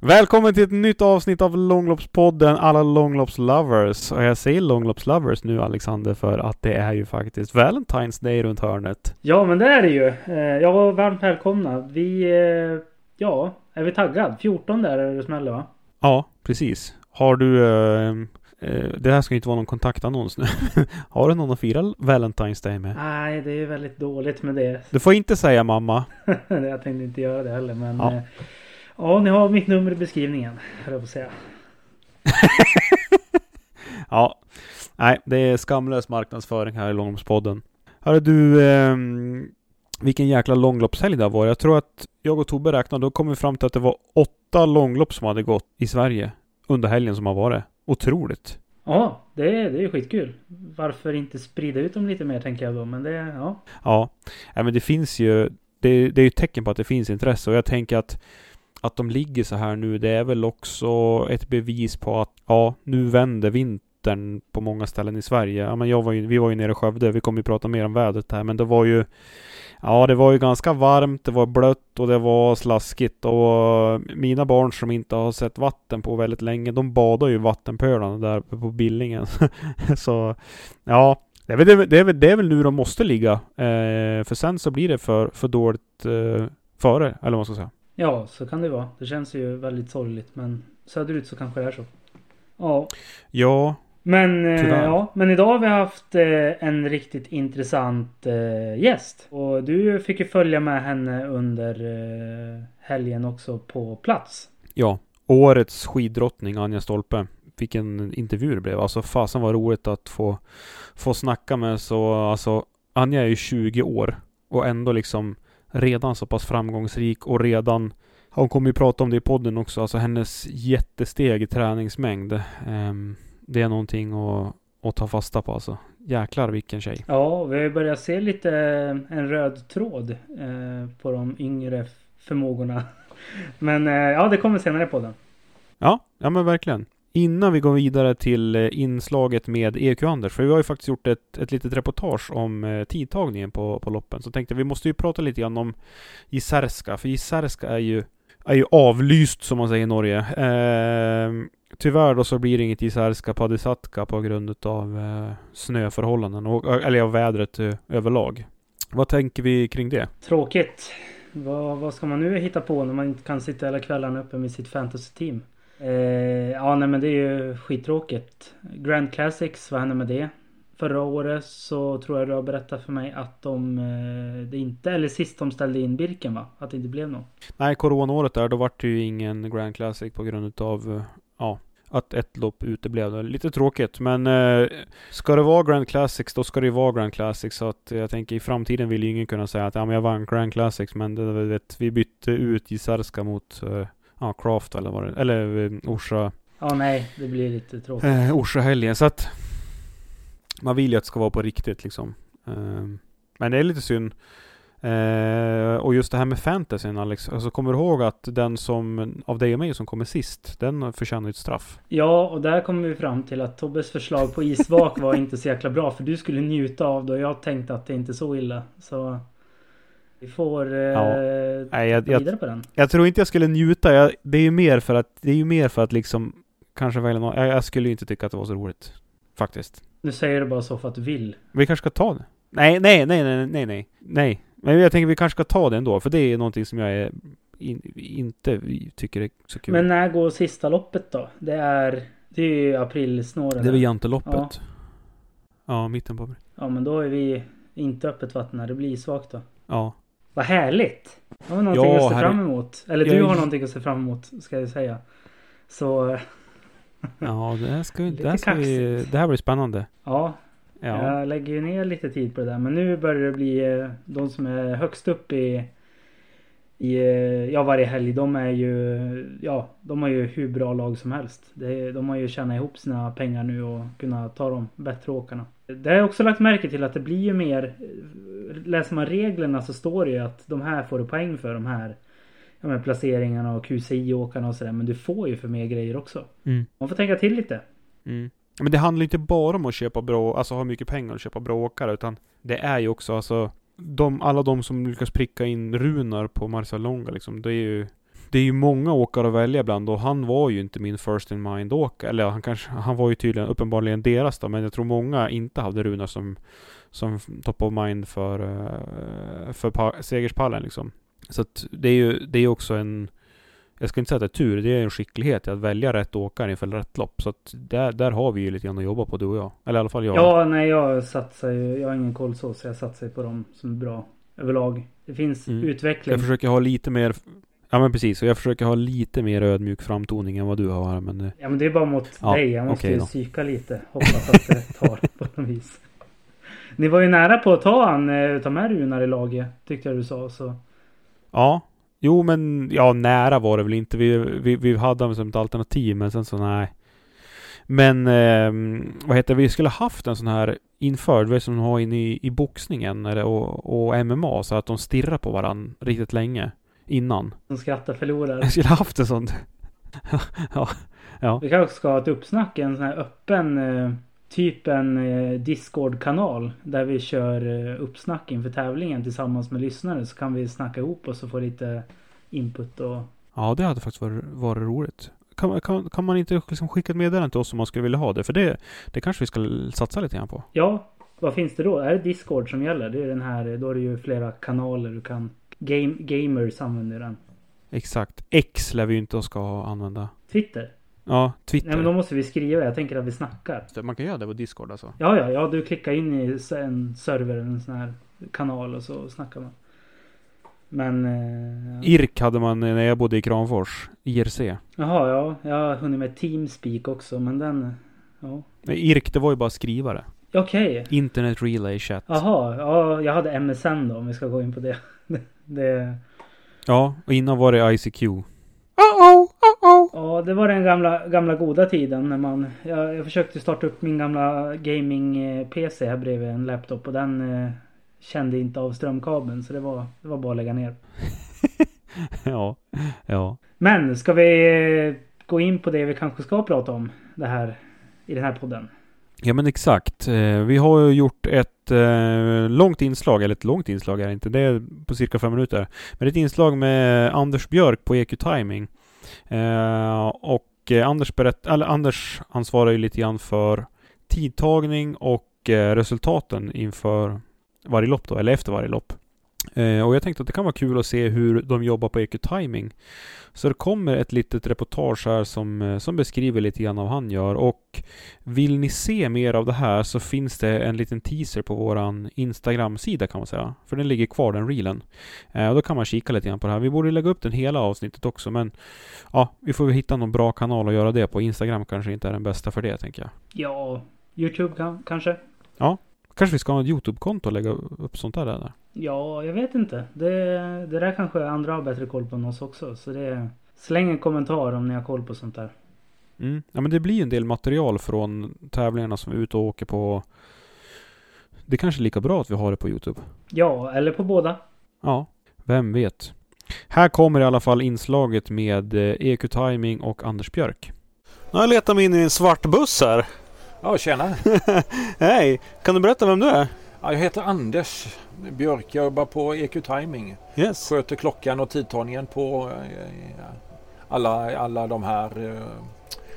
Välkommen till ett nytt avsnitt av Långloppspodden alla långloppslovers. Och jag säger långloppslovers nu Alexander för att det är ju faktiskt Valentine's Day runt hörnet. Ja men det är det ju. Eh, Ja, varmt välkomna. Vi, eh, ja, är vi taggad? 14 där är det smäller va? Ja, precis. Har du... Eh, det här ska ju inte vara någon kontaktannons nu. Har du någon att fira Valentine's Day med? Nej, det är väldigt dåligt med det. Du får inte säga mamma. jag tänkte inte göra det heller men... Ja. Ja, ni har mitt nummer i beskrivningen. Höll jag på att säga. Ja. Nej, det är skamlös marknadsföring här i Långloppspodden. Hörru du, ehm, vilken jäkla långloppshelg det har varit. Jag tror att jag och Tobbe räknade, då kom vi fram till att det var åtta långlopp som hade gått i Sverige under helgen som har varit. Otroligt. Ja, det är, det är skitkul. Varför inte sprida ut dem lite mer tänker jag då. Men det, ja. Ja, men det finns ju, det, det är ju ett tecken på att det finns intresse och jag tänker att att de ligger så här nu, det är väl också ett bevis på att ja, nu vänder vintern på många ställen i Sverige. Ja, men jag var ju, vi var ju nere i Skövde, vi kommer ju prata mer om vädret här, men det var ju Ja, det var ju ganska varmt, det var blött och det var slaskigt och mina barn som inte har sett vatten på väldigt länge, de badar ju i vattenpölarna där på Billingen. så ja, det är, väl, det, är väl- det, är väl, det är väl nu de måste ligga. Eh, för sen så blir det för, för dåligt eh, före, eller vad man ska säga ja, så kan det vara. Det känns ju väldigt sorgligt men söderut så kanske det är så. Ja, Ja, Men, eh, ja, men idag har vi haft eh, en riktigt intressant eh, gäst. Och du fick ju följa med henne under helgen också på plats. ja. Årets skiddrottning Anja Stolpe. Vilken intervju det blev. Alltså fasen var roligt att få, få snacka med så, alltså Anja är ju 20 år och ändå liksom redan så pass framgångsrik och redan hon kommer ju prata om det i podden också, alltså hennes jättesteg i träningsmängd. Ehm, det är någonting att, att ta fasta på alltså. Jäklar vilken tjej. Ja, vi har ju börjat se lite eh, en röd tråd eh, på de yngre förmågorna. Men eh, ja, det kommer senare på den. Ja, ja men verkligen. Innan vi går vidare till eh, inslaget med EQ Anders, för vi har ju faktiskt gjort ett, ett litet reportage om eh, tidtagningen på, på loppen. Så tänkte jag, vi måste ju prata lite grann om Jizerska, för Jizerska är ju, är ju avlyst som man säger i Norge. Eh, tyvärr då så blir det inget Jizerska Padisatka på grund av eh, snöförhållanden, och, eller av vädret eh, överlag. Vad tänker vi kring det? Tråkigt. Vad, vad ska man nu hitta på när man inte kan sitta hela kvällarna uppe med sitt fantasy-team? Eh, ja, nej men det är ju skittråkigt. Grand Classics, vad hände med det? Förra året så tror jag du har berättat för mig att de, eh, det inte, eller sist de ställde in Birken va? Att det inte blev något. Nej, coronaåret där, då vart det ju ingen Grand Classic på grund utav, eh, ja, att ett lopp uteblev. Lite tråkigt, men eh, ska det vara Grand Classics, då ska det ju vara Grand Classics. Så att jag tänker i framtiden vill ju ingen kunna säga att ja, men jag vann Grand Classics, men det, vet, vi bytte ut Jizerska mot eh, ja, Craft eller vad det eller eh, Orsa, Ja, nej, det blir lite tråkigt. eh, Orsa-helgen. Så att man vill ju att det ska vara på riktigt liksom. Eh, men det är lite synd. Eh, och just det här med fantasyn Alex, alltså kommer du ihåg att den som av dig och mig som kommer sist, den förtjänar ett straff. Ja, och där kommer vi fram till att Tobbes förslag på isvak var inte så jäkla bra. För du skulle njuta av det och jag tänkte att det inte är så illa. Så vi får eh, Ja. Nej, jag, gå jag, vidare på den. jag tror inte jag skulle njuta. Jag, det är ju mer för att, det är ju mer för att liksom kanske välja någon, jag, jag skulle ju inte tycka att det var så roligt. Faktiskt. Nu säger du bara så för att du vill. Vi kanske ska ta det? Nej, nej, nej, nej, nej, nej, nej. Men jag tänker vi kanske ska ta det ändå, för det är någonting som jag är in, inte tycker är så kul. Men när går sista loppet då? Det är, det är ju aprilsnåren. det är väl janteloppet? Ja. mitten på april. Ja, men då är vi inte öppet vatten här. Det blir svagt då. Ja. Vad härligt! Jag har någonting Ja, att se herre- fram emot. Eller Jag du är- har någonting att se fram emot, ska jag säga. Så, Ja, det här ska, det här, ska vi, det här blir spännande. ja. Ja. Jag lägger ju ner lite tid på det där. Men nu börjar det bli eh, de som är högst upp i, i, eh, ja varje helg. De är ju, ja de har ju hur bra lag som helst. Det, de har ju tjänat ihop sina pengar nu och kunnat ta de bättre åkarna. Det har jag också lagt märke till att det blir ju mer, läser man reglerna så står det ju att de här får du poäng för de här ja, men placeringarna och QCI-åkarna och sådär. Men du får ju för mer grejer också. Mm. Man får tänka till lite. Mm. Men det handlar inte bara om att köpa bra, alltså ha mycket pengar och köpa bra åkare, utan det är ju också alltså de, alla de som lyckas pricka in Runar på Marcel Longa liksom, det är ju det är ju många åkare att välja bland och han var ju inte min first in mind åkare. Eller han kanske, han var ju tydligen uppenbarligen deras då, men jag tror många inte hade Runar som, som top of mind för, eh, för segerspallen liksom. Så att det är ju, det är också en, jag ska inte säga att det är tur, det är en skicklighet att välja rätt åkare inför rätt lopp. Så att där, där har vi ju lite grann att jobba på du och jag. Eller i alla fall jag. Ja, nej jag satsar ju, jag har ingen koll så, så jag satsar på dem som är bra överlag. Det finns mm. utveckling. Jag försöker ha lite mer Ja men precis, och jag försöker ha lite mer ödmjuk framtoning än vad du har men... Eh, ja men det är bara mot ja, dig, jag måste okay ju psyka lite. Hoppas att det tar på något vis. Ni var ju nära på att ta han, eh, ta med Runar i laget, tyckte jag du sa så. Ja, Jo men, ja nära var det väl inte. Vi, vi, vi hade honom som ett alternativ men sen så nej. Men eh, vad heter det, vi skulle haft en sån här införd, vet som de har inne i, i boxningen eller, och, och MMA så att de stirrar på varandra riktigt länge innan. De skrattar förlorar. Jag skulle haft en sån. ja, ja. Vi kanske ska ha ett uppsnack, en sån här öppen eh, typ en eh, Discord-kanal där vi kör eh, uppsnack inför tävlingen tillsammans med lyssnare så kan vi snacka ihop oss och få lite input och... Ja, det hade faktiskt varit, varit roligt. Kan, kan, kan man inte liksom skicka ett meddelande till oss om man skulle vilja ha det? För det, det kanske vi ska satsa lite grann på. Ja, vad finns det då? Är det Discord som gäller? Det är den här, då är det ju flera kanaler du kan... Game, gamers använder den. Exakt. X lär vi ju inte ska använda. Twitter? Ja, Twitter. Nej men då måste vi skriva. Jag tänker att vi snackar. Man kan göra det på Discord alltså? Ja, ja, ja. Du klickar in i en server, en sån här kanal och så snackar man. Men... Eh, IRK hade man när jag bodde i Kramfors. IRC. Jaha, ja. Jag har hunnit med Teamspeak också, men den... Ja. Nej, IRK det var ju bara skrivare. Okej. Okay. Internet Relay Chat. Jaha, ja. Jag hade MSN då om vi ska gå in på det. Det... Ja, och innan var det ICQ. Uh-oh, uh-oh. Ja, det var den gamla, gamla goda tiden när man... Jag, jag försökte starta upp min gamla gaming-PC här bredvid en laptop och den eh, kände inte av strömkabeln så det var, det var bara att lägga ner. ja, ja. Men ska vi eh, gå in på det vi kanske ska prata om det här i den här podden? Ja men exakt. Eh, vi har ju gjort ett eh, långt inslag, eller ett långt inslag är det inte, det är på cirka fem minuter. Men det är ett inslag med Anders Björk på EQ Timing. Eh, och Anders, berätt, eller Anders ansvarar ju lite grann för tidtagning och resultaten inför varje lopp då, eller efter varje lopp. Eh, och jag tänkte att det kan vara kul att se hur de jobbar på EQ Timing. Så det kommer ett litet reportage här som, eh, som beskriver lite grann vad han gör. Och vill ni se mer av det här så finns det en liten teaser på våran Instagram-sida kan man säga. För den ligger kvar den reelen. Eh, och då kan man kika lite grann på det här. Vi borde lägga upp den hela avsnittet också men ja, vi får hitta någon bra kanal att göra det på. Instagram kanske inte är den bästa för det tänker jag. Ja, Youtube kan, kanske. Ja, kanske vi ska ha ett Youtube-konto och lägga upp sånt där. där. Ja, jag vet inte. Det, det där kanske andra har bättre koll på än oss också. Så det... Släng en kommentar om ni har koll på sånt där. Mm. Ja men det blir en del material från tävlingarna som vi är ute och åker på. Det är kanske är lika bra att vi har det på Youtube. Ja, eller på båda. Ja, vem vet. Här kommer i alla fall inslaget med EQ eh, Timing och Anders Björk. Nu har jag letat mig in i en svart buss här. Ja, tjena. Hej! Kan du berätta vem du är? Ja, jag heter Anders Björk. Jag jobbar på EQ Timing. Yes. Sköter klockan och tidtagningen på eh, alla, alla de här uh,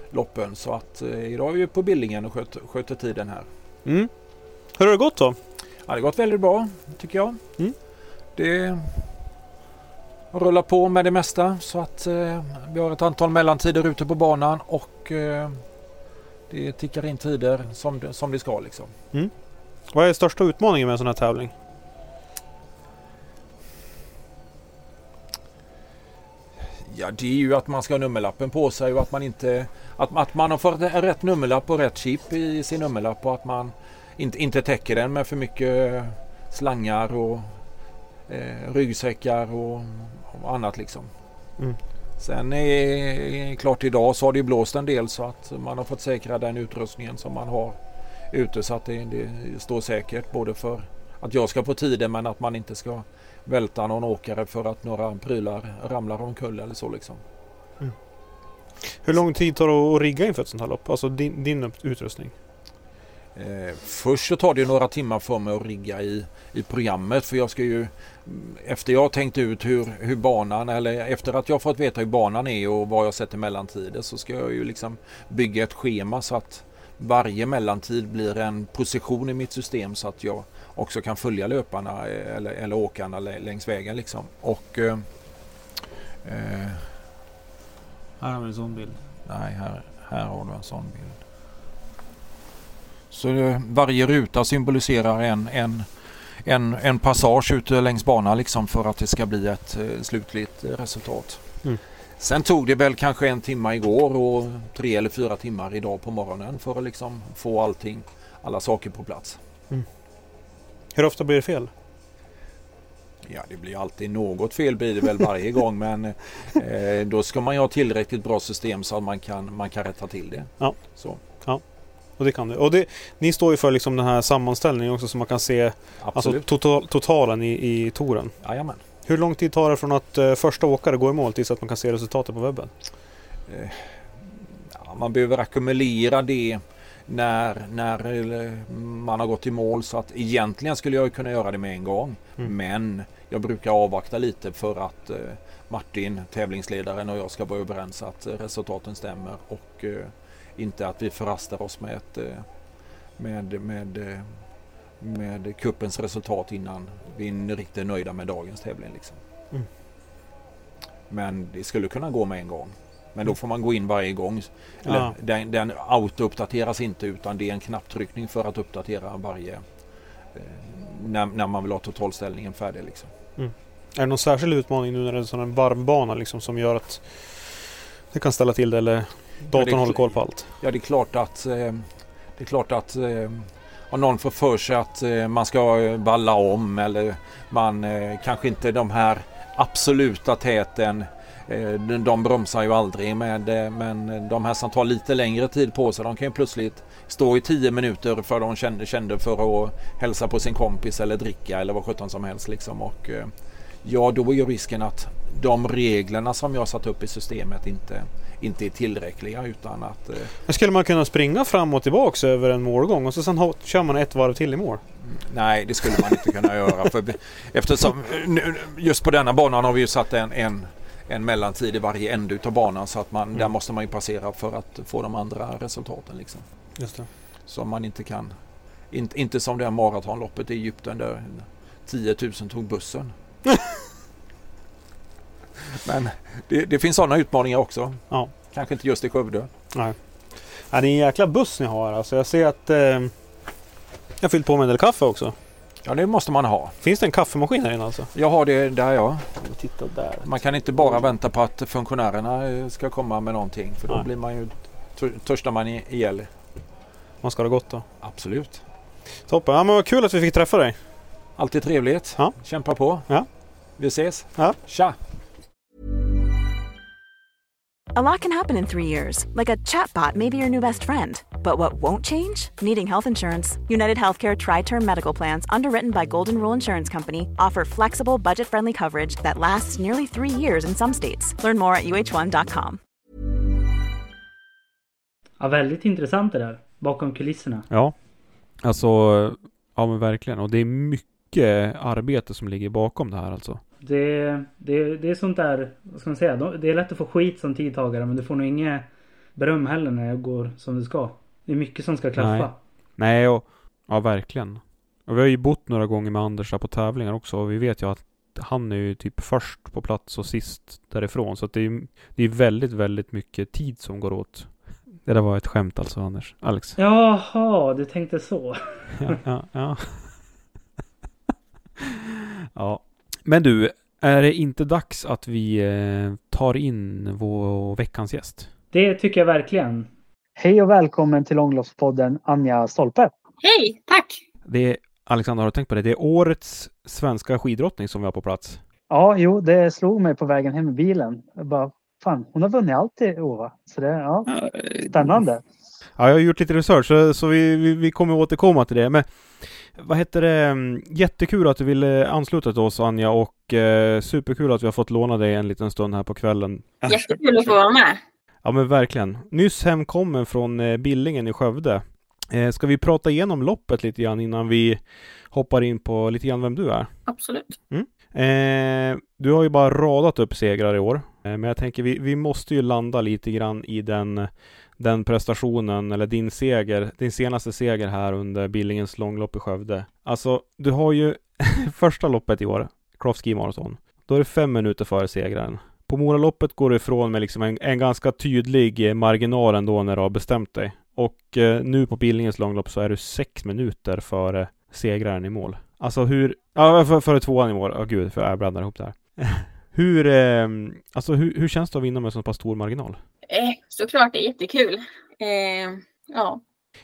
loppen. Så att uh, idag är vi på Billingen och sköter, sköter tiden här. Mm. Hur har det gått då? Ja, det har gått väldigt bra tycker jag. Mm. Det rullar på med det mesta så att uh, vi har ett antal mellantider ute på banan och det tickar in tider som, som det ska liksom. Mm. Vad är största utmaningen med en sån här tävling? Ja, det är ju att man ska ha nummerlappen på sig och att man inte... Att, att man har fått rätt nummerlapp och rätt chip i sin nummerlapp och att man inte, inte täcker den med för mycket slangar och eh, ryggsäckar och, och annat liksom. Mm. Sen är klart idag så har det blåst en del så att man har fått säkra den utrustningen som man har ute så att det, det står säkert både för att jag ska få tiden men att man inte ska välta någon åkare för att några prylar ramlar omkull eller så liksom. Mm. Hur lång tid tar det att rigga inför ett sånt här lopp? Alltså din, din utrustning? Eh, först så tar det några timmar för mig att rigga i, i programmet för jag ska ju efter jag tänkt ut hur, hur banan eller efter att jag fått veta hur banan är och vad jag sätter mellantider så ska jag ju liksom bygga ett schema så att varje mellantid blir en position i mitt system så att jag också kan följa löparna eh, eller, eller åkarna längs vägen liksom. Och eh, eh, här har vi en sån bild. Nej, här, här har du en sån bild. Så varje ruta symboliserar en, en, en, en passage ute längs banan liksom för att det ska bli ett eh, slutligt resultat. Mm. Sen tog det väl kanske en timme igår och tre eller fyra timmar idag på morgonen för att liksom få allting, alla saker på plats. Mm. Hur ofta blir det fel? Ja, det blir alltid något fel blir det väl varje gång men eh, då ska man ju ha tillräckligt bra system så att man kan, man kan rätta till det. Ja. Så. ja. Och det kan du. Och det, ni står ju för liksom den här sammanställningen också så man kan se alltså, total, totalen i, i touren. Jajamän. Hur lång tid tar det från att uh, första åkare går i mål tills att man kan se resultatet på webben? Uh, ja, man behöver ackumulera det när, när man har gått i mål så att egentligen skulle jag kunna göra det med en gång. Mm. Men jag brukar avvakta lite för att uh, Martin, tävlingsledaren och jag ska vara överens att resultaten stämmer och inte att vi förrastar oss med, ett, med, med med kuppens resultat innan vi är riktigt nöjda med dagens tävling. Liksom. Mm. Men det skulle kunna gå med en gång. Men då mm. får man gå in varje gång. Eller, ja. Den, den auto-uppdateras inte utan det är en knapptryckning för att uppdatera varje eh, när, när, man vill ha totalställningen färdig. Liksom. Mm. Är det någon särskild utmaning nu när det är en sån här varmbana liksom, som gör att det kan ställa till det eller datorn ja, det, håller koll på allt? Ja det är klart att eh, det är klart att eh, om någon får för sig att eh, man ska valla om eller man eh, kanske inte de här absoluta täten eh, de bromsar ju aldrig med men de här som tar lite längre tid på sig de kan ju plötsligt stå i tio minuter för de kände, kände för att hälsa på sin kompis eller dricka eller vad sjutton som helst liksom och ja då är ju risken att de reglerna som jag satt upp i systemet inte inte är tillräckliga utan att... Eh... Men skulle man kunna springa fram och tillbaks över en målgång och så sen kör man ett varv till i mål? Nej, det skulle man inte kunna göra. För, eftersom just på denna banan har vi ju satt en, en, en mellantid i varje ände av banan så att man, mm. där måste man ju passera för att få de andra resultaten. Liksom. Just det. Så man inte kan. Inte, inte som det här maratonloppet i Egypten där 10 000 tog bussen. Men det, det finns sådana utmaningar också. Ja. Kanske inte just i Skövde. Nej. Ja, det är en jäkla buss ni har alltså. Jag ser att eh, jag har fyllt på med en del kaffe också. Ja det måste man ha. Finns det en kaffemaskin här inne alltså? Jag har det där ja. Titta där. Man kan inte bara vänta på att funktionärerna eh, ska komma med någonting. För då Nej. blir man ju törstar man ihjäl. Man ska ha det gott då? Absolut. Toppen. Ja, men vad kul att vi fick träffa dig. Alltid trevligt. Ja. Kämpa på. Ja. Vi ses. Ja. Tja! A lot can happen in three years, like a chatbot may be your new best friend. But what won't change? Needing health insurance. United Healthcare Tri Term Medical Plans, underwritten by Golden Rule Insurance Company, offer flexible, budget friendly coverage that lasts nearly three years in some states. Learn more at uh1.com. Ja, väldigt intressant det där, bakom kulisserna. Ja, alltså, ja men verkligen. Och det är mycket arbete som ligger bakom det här alltså. Det, det, det är sånt där, vad ska man säga, det är lätt att få skit som tidtagare men du får nog inget beröm heller när det går som det ska. Det är mycket som ska klaffa. Nej, Nej och, ja verkligen. Och vi har ju bott några gånger med Anders på tävlingar också och vi vet ju att han är ju typ först på plats och sist därifrån. Så att det är, det är väldigt, väldigt mycket tid som går åt. Det där var ett skämt alltså Anders. Alex. Jaha, du tänkte så. ja, ja, ja. ja. Men du, är det inte dags att vi eh, tar in vår veckans gäst? Det tycker jag verkligen. Hej och välkommen till Långloppspodden Anja Stolpe. Hej, tack! Det är Alexander, har du tänkt på det? Det är årets svenska skidrottning som vi har på plats. Ja, jo, det slog mig på vägen hem i bilen. Jag bara, fan, hon har vunnit allt i år va? Så det, ja, spännande. Ja, jag har gjort lite research så, så vi, vi, vi kommer återkomma till det. Men vad heter det? mm, Jättekul att du ville ansluta till oss Anja och eh, superkul att vi har fått låna dig en liten stund här på kvällen. Jättekul att få vara med. Ja men verkligen. Nyss hemkommen från eh, Billingen i Skövde. Eh, ska vi prata igenom loppet lite grann innan vi hoppar in på lite grann vem du är? Absolut. Eh, du har ju bara radat upp segrar i år. Eh, men jag tänker vi, vi måste ju landa lite grann i den, den prestationen eller din seger, din senaste seger här under Billingens långlopp i Skövde. Alltså, du har ju första loppet i år, Cross Ski Marathon. Då är det fem minuter före segraren. På Moraloppet går du ifrån med liksom en, en ganska tydlig marginal ändå när du har bestämt dig. Och eh, nu på Billingens långlopp så är du sex minuter före segraren i mål. Alltså hur, ja för, före tvåan i mål, ja gud för jag blandar ihop det här. hur, eh, alltså hur, hur känns det att vinna med så pass stor marginal? Eh, såklart, det är jättekul. Eh, ja,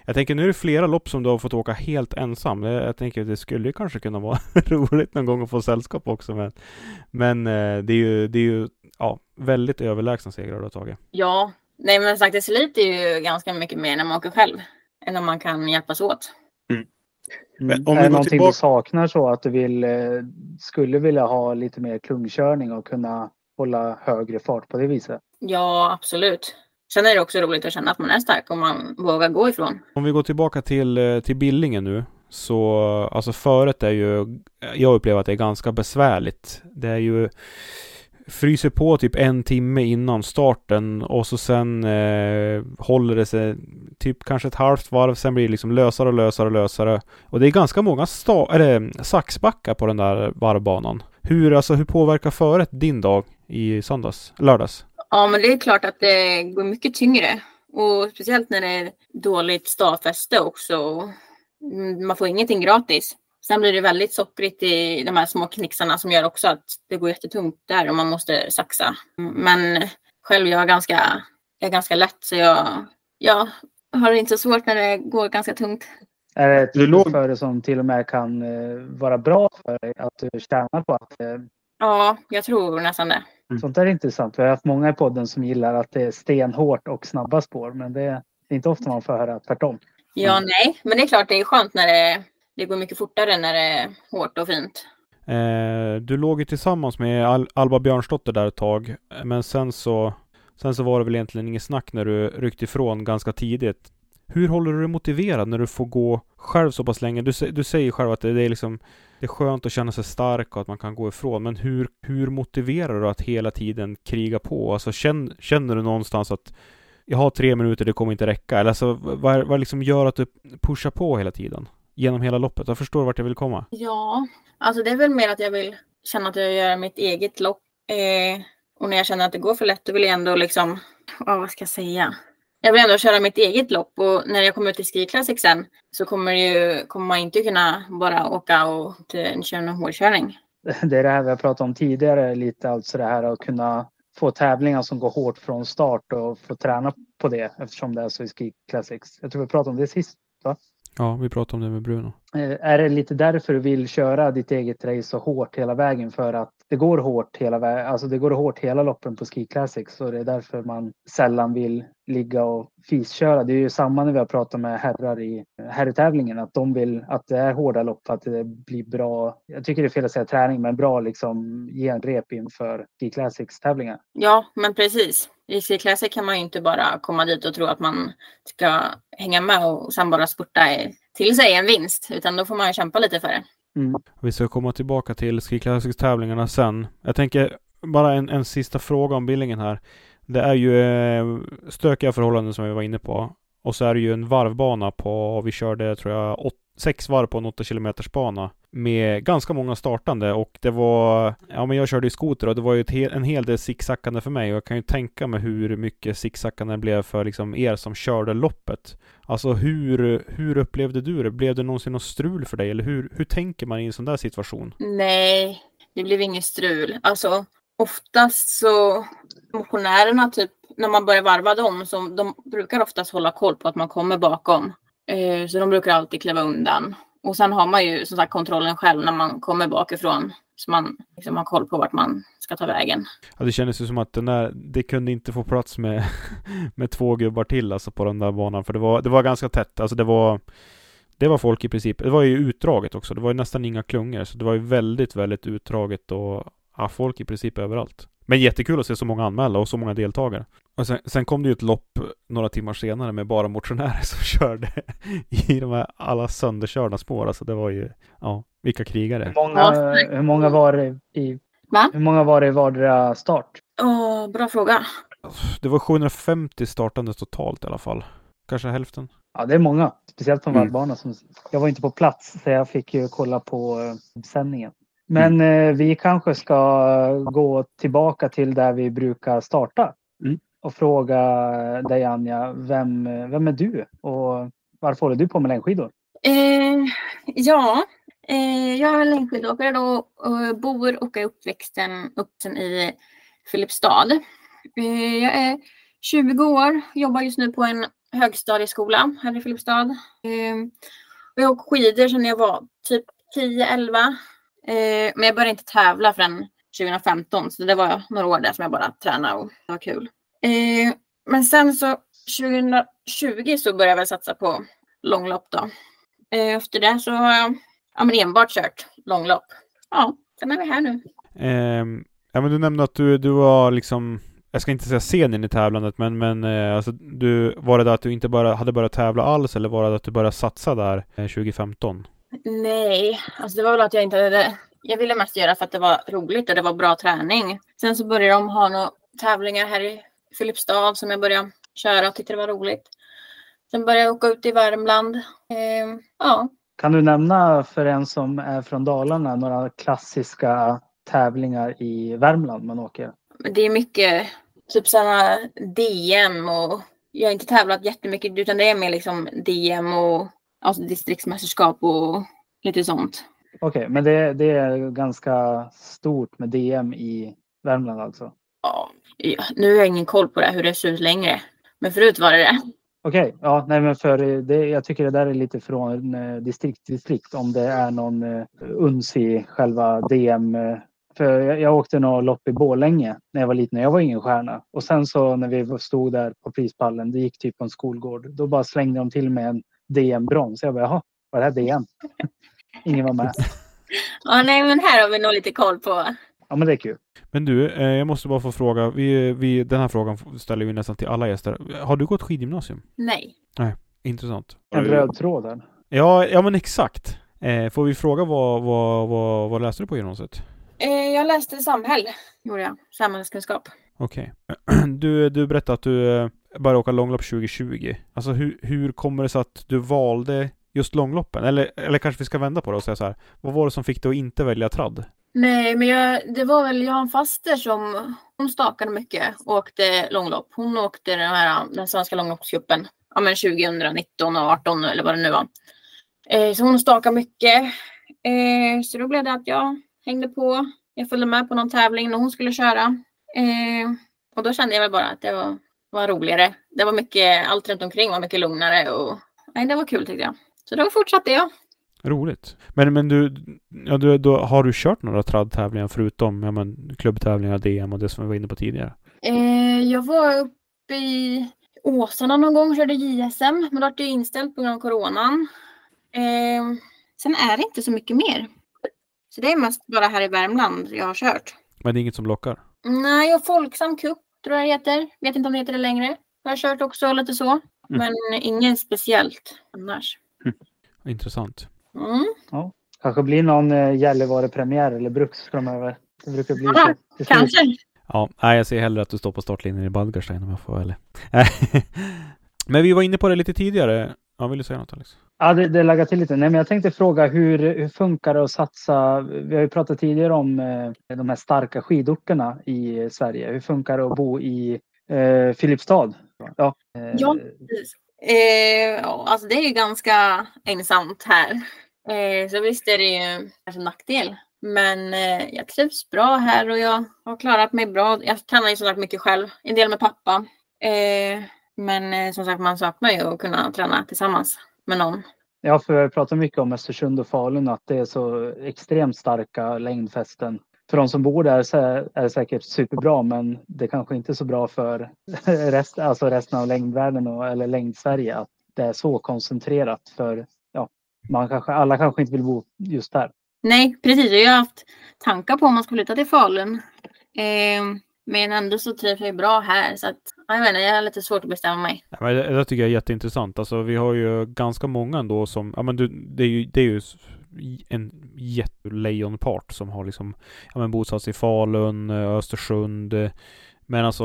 Jag tänker nu är det flera lopp som du har fått åka helt ensam. Jag, jag tänker att det skulle kanske kunna vara roligt någon gång att få sällskap också. Men, men eh, det är ju, det är ju ja, väldigt överlägsna segrar du har tagit. ja. Nej, men sagt, det sliter ju ganska mycket mer när man åker själv än om man kan hjälpas åt. Men Mm. om är det någonting tillbaka- du saknar så att du vill, eh, skulle vilja ha lite mer klungkörning och kunna hålla högre fart på det viset? Ja, absolut. Sen är det också roligt att känna att man är stark och man vågar gå ifrån. Om vi går tillbaka till, eh, till Billingen nu. Så alltså föret är ju, jag upplever att det är ganska besvärligt. Det är ju fryser på typ en timme innan starten och så sen eh, håller det sig typ kanske ett halvt varv. Sen blir det liksom lösare och lösare och lösare. Och det är ganska många sta- eller, saxbackar på den där varvbanan. Hur, alltså, hur påverkar föret din dag i söndags, lördags? Ja, men det är klart att det går mycket tyngre. Och speciellt när det är dåligt stavfäste också. Mm, man får ingenting gratis. Sen blir det väldigt sockrigt i de här små knixarna som gör också att det går jättetungt där och man måste saxa. Men själv jag är ganska, jag är ganska lätt så jag, jag har det inte så svårt när det går ganska tungt. Är det ett Du låg- för det som till och med kan eh, vara bra för dig? Att du tjänar på att eh, Ja, jag tror nästan det. Mm. Sånt där är intressant. Vi har haft många i podden som gillar att det är stenhårt och snabba spår. Men det är inte ofta man får höra tvärtom. Ja, nej, men det är klart det är skönt när det, det går mycket fortare när det är hårt och fint. Eh, du låg ju tillsammans med Al- Alba Björnsdotter där ett tag. Men sen så, sen så var det väl egentligen inget snack när du ryckte ifrån ganska tidigt. Hur håller du dig motiverad när du får gå själv så pass länge? Du, du säger själv att det, det är liksom det är skönt att känna sig stark och att man kan gå ifrån. Men hur, hur motiverar du att hela tiden kriga på? Alltså känner, känner du någonstans att jag har tre minuter, det kommer inte räcka? Eller alltså, vad, vad liksom gör att du pushar på hela tiden? Genom hela loppet? Jag förstår vart jag vill komma. Ja, alltså det är väl mer att jag vill känna att jag gör mitt eget lopp. Eh, och när jag känner att det går för lätt, då vill jag ändå liksom, ja, vad ska jag säga? Jag vill ändå köra mitt eget lopp och när jag kommer ut till Ski sen så kommer, ju, kommer man inte kunna bara åka och köra en hårdkörning. Det är det här vi har pratat om tidigare lite. Alltså det här att kunna få tävlingar som går hårt från start och få träna på det eftersom det är så i Ski Classics. Jag tror vi pratade om det sist. Ja, vi pratade om det med Bruno. Eh, Är det lite därför du vill köra ditt eget race så hårt hela vägen? För att det går hårt hela vägen, alltså det går hårt hela loppen på Ski Classics. Så det är därför man sällan vill ligga och fisköra. Det är ju samma när vi har pratat med herrar i herrtävlingen. Att de vill att det är hårda lopp, att det blir bra. Jag tycker det är fel att säga träning, men bra liksom genrep inför Ski Classics tävlingar. Ja, men precis. Classic kan man ju inte bara komma dit och tro att man ska hänga med och sen bara spurta till sig en vinst, utan då får man ju kämpa lite för det. Mm. Vi ska komma tillbaka till Ski Classics-tävlingarna sen. Jag tänker bara en, en sista fråga om Billingen här. Det är ju eh, stökiga förhållanden som vi var inne på. Och så är det ju en varvbana på, vi körde tror jag åt, sex varv på en 8 km bana. Med ganska många startande och det var, ja men jag körde ju skoter och det var ju he, en hel del zigzackande för mig och jag kan ju tänka mig hur mycket zigzackande det blev för liksom er som körde loppet. Alltså hur, hur upplevde du det? Blev det någonsin något strul för dig? Eller hur, hur tänker man i en sån där situation? Nej, det blev inget strul. Alltså oftast så motionärerna typ när man börjar varva dem så de brukar oftast hålla koll på att man kommer bakom. Eh, så de brukar alltid kliva undan. Och sen har man ju som sagt kontrollen själv när man kommer bakifrån. Så man liksom har koll på vart man ska ta vägen. Ja, det kändes ju som att den där, det kunde inte få plats med, med två gubbar till alltså på den där banan. För det var, det var ganska tätt. Alltså det var, det var folk i princip. Det var ju utdraget också. Det var ju nästan inga klungor. Så det var ju väldigt, väldigt utdraget och ja, folk i princip överallt. Men jättekul att se så många anmälda och så många deltagare. Och sen, sen, kom det ju ett lopp några timmar senare med bara motionärer som körde i de här alla sönderkörda spår. Alltså det var ju, ja, vilka krigare. Hur många, hur många var det i, Va? hur många var det i vardera start? Åh, bra fråga. Det var 750 startande totalt i alla fall. Kanske hälften. Ja, det är många. Speciellt på Mm. vallbana. Som, jag var inte på plats så jag fick ju kolla på eh, sändningen. Men eh, vi kanske ska gå tillbaka till där vi brukar starta. Mm. Och fråga dig Anja, vem, vem är du? Och varför håller du på med längdskidor? Eh, ja, eh, jag är längdskidåkare då och bor och är uppväxten, uppvuxen i Filipstad. Eh, jag är 20 år, jobbar just nu på en högstadieskola här i Filipstad. Eh, och jag åkt skidor sedan jag var typ 10-11. Eh, men jag började inte tävla förrän 2015 så det var några år där som jag bara tränade och det var kul. Eh, men sen så 2020 så började jag väl satsa på långlopp då. Eh, Efter det så har jag ja, men enbart kört långlopp. Ja, sen är vi här nu. Ehm, ja men du nämnde att du, du var liksom jag ska inte säga sen in i tävlandet men, men eh, alltså, du, var det att du inte bara hade börjat tävla alls eller var det att du började satsa där eh, 2015? Nej, alltså det var väl att jag inte hade... Jag ville mest göra för att det var roligt och det var bra träning. Sen så började de ha några tävlingar här i Filipstad som jag började köra och tyckte det var roligt. Sen började jag åka ut i Värmland. Eh, ja, Kan du nämna för en som är från Dalarna några klassiska tävlingar i Värmland man åker? det är mycket typ sådana DM och jag har inte tävlat jättemycket utan det är mer liksom DM och alltså distriktsmästerskap och lite sånt. Okej, men det, det är ganska stort med DM i Värmland alltså? Ja, nu har jag ingen koll på det, hur det ser ut längre. Men förut var det det. Okej, ja, nej, men för det, jag tycker det där är lite från eh, distrikt till distrikt om det är någon eh, uns i själva DM. Eh, för jag, jag åkte några lopp i Borlänge när jag var liten. Jag var ingen stjärna. Och sen så när vi stod där på prispallen, det gick typ på en skolgård. Då bara slängde de till med en DM-brons. Jag bara, jaha, vad är det här DM? Ingen var med. Ja, nej, men här har vi nog lite koll på. Ja, men det är kul. Men du, eh, jag måste bara få fråga. Vi, vi, den här frågan ställer vi nästan till alla gäster. Har du gått skidgymnasium? Nej. Intressant. En röd tråd där. Ja, ja men exakt. Eh, får vi fråga vad, vad, vad, vad läste du på gymnasiet? Eh, jag läste samhäll, gjorde jag. Samhällskunskap. Okej. Du, du berättade att du eh, började åka långlopp 2020. Alltså hur, hur kommer det sig att du valde just långloppen? Eller, eller kanske vi ska vända på det och säga så här. Vad var det som fick dig att inte välja tradd? Nej, men jag, det var väl, jag har en faster som hon stakade mycket och åkte långlopp. Hon åkte den, här, den svenska långloppscupen ja, men 2019 och 18 eller vad det nu var. Eh, så hon stakade mycket. Eh, så då blev det att jag hängde på. Jag följde med på någon tävling när hon skulle köra. Eh, och då kände jag väl bara att det var, var roligare. Det var mycket, allt runt omkring var mycket lugnare och nej, det var kul tyckte jag. Så då fortsatte jag. Roligt. Men, men du, ja, du, då, har du kört några traddtävlingar förutom ja, men, klubbtävlingar, DM och det som vi var inne på tidigare? Eh, jag var uppe i Åsarna någon gång och körde JSM, men då var det inställt på grund av coronan. Eh, sen är det inte så mycket mer. Så det är mest bara här i Värmland jag har kört. Men det är inget som lockar? Nej, och Folksam Cup tror jag det heter. Vet inte om det heter det längre. Jag har kört också lite så. Men ingen speciellt annars. Intressant. Mm. Kanske blir någon eh, Gällivare-premiär eller Bruks framöver. Det brukar bli Ja, så. Kanske. Ja, nej, jag ser hellre att du står på startlinjen i Badgerstein om jag får välja. Men vi var inne på det lite tidigare. Ja, vill du säga något Alex? Ja, det, det laggar till lite. Nej, men jag tänkte fråga hur, hur funkar det att satsa? Vi har ju pratat tidigare om eh, de här starka skidorterna i Sverige. Hur funkar det att bo i eh, Filipstad? Ja, eh, Ja. Eh, ja, alltså det är ju ganska ensamt här. Eh, så visst är det ju kanske en nackdel. Men eh, jag trivs bra här och jag har klarat mig bra. Jag tränar ju sagt mycket själv. En del med pappa. Eh, men eh, som sagt man saknar ju att kunna träna tillsammans med någon. Ja, för vi pratar mycket om Östersund och Falun att det är så extremt starka längdfästen. För de som bor där så är det säkert superbra, men det kanske inte är så bra för rest, alltså resten av längdvärlden och, eller längd-Sverige att det är så koncentrerat. För ja, man kanske, alla kanske inte vill bo just där. Nej, precis. Jag har haft tankar på om man skulle flytta till Falun. Eh, men ändå så trivs jag bra här. Så att, jag, vet inte, jag har lite svårt att bestämma mig. Ja, men det, det tycker jag är jätteintressant. Alltså vi har ju ganska många ändå som, ja men du, det är ju, det är ju en jättelejonpart som har liksom, ja men bosatt sig i Falun, eh, Östersund, eh, men alltså,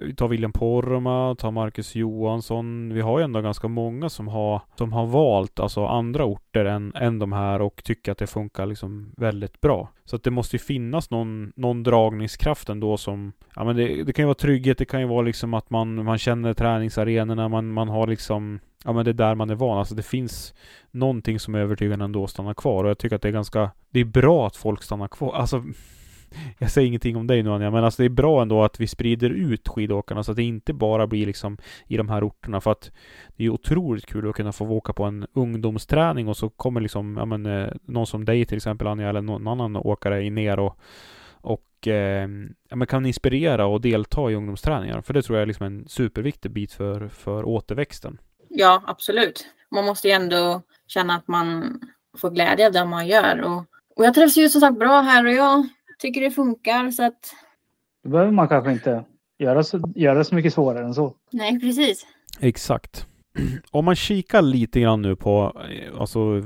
eh, ta William Poromaa, ta Marcus Johansson. Vi har ju ändå ganska många som har, som har valt alltså andra orter än, än de här och tycker att det funkar liksom väldigt bra. Så att det måste ju finnas någon, någon dragningskraft ändå som, ja men det, det kan ju vara trygghet, det kan ju vara liksom att man, man känner träningsarenorna, man, man har liksom Ja men det är där man är van. Alltså det finns någonting som är övertygande ändå att stanna kvar. Och jag tycker att det är ganska... Det är bra att folk stannar kvar. Alltså jag säger ingenting om dig nu Anja, men alltså det är bra ändå att vi sprider ut skidåkarna så att det inte bara blir liksom i de här orterna för att det är otroligt kul att kunna få åka på en ungdomsträning och så kommer liksom, ja men eh, någon som dig till exempel Anja eller någon annan åkare ner och och eh, ja, men kan inspirera och delta i ungdomsträningar. För det tror jag är liksom en superviktig bit för, för återväxten. Ja, absolut. Man måste ju ändå känna att man får glädje av det man gör. Och, och jag trivs ju som sagt bra här och jag tycker det funkar så att... Då behöver man kanske inte göra så, göra så mycket svårare än så. Nej, precis. Exakt. Om man kikar lite grann nu på, alltså,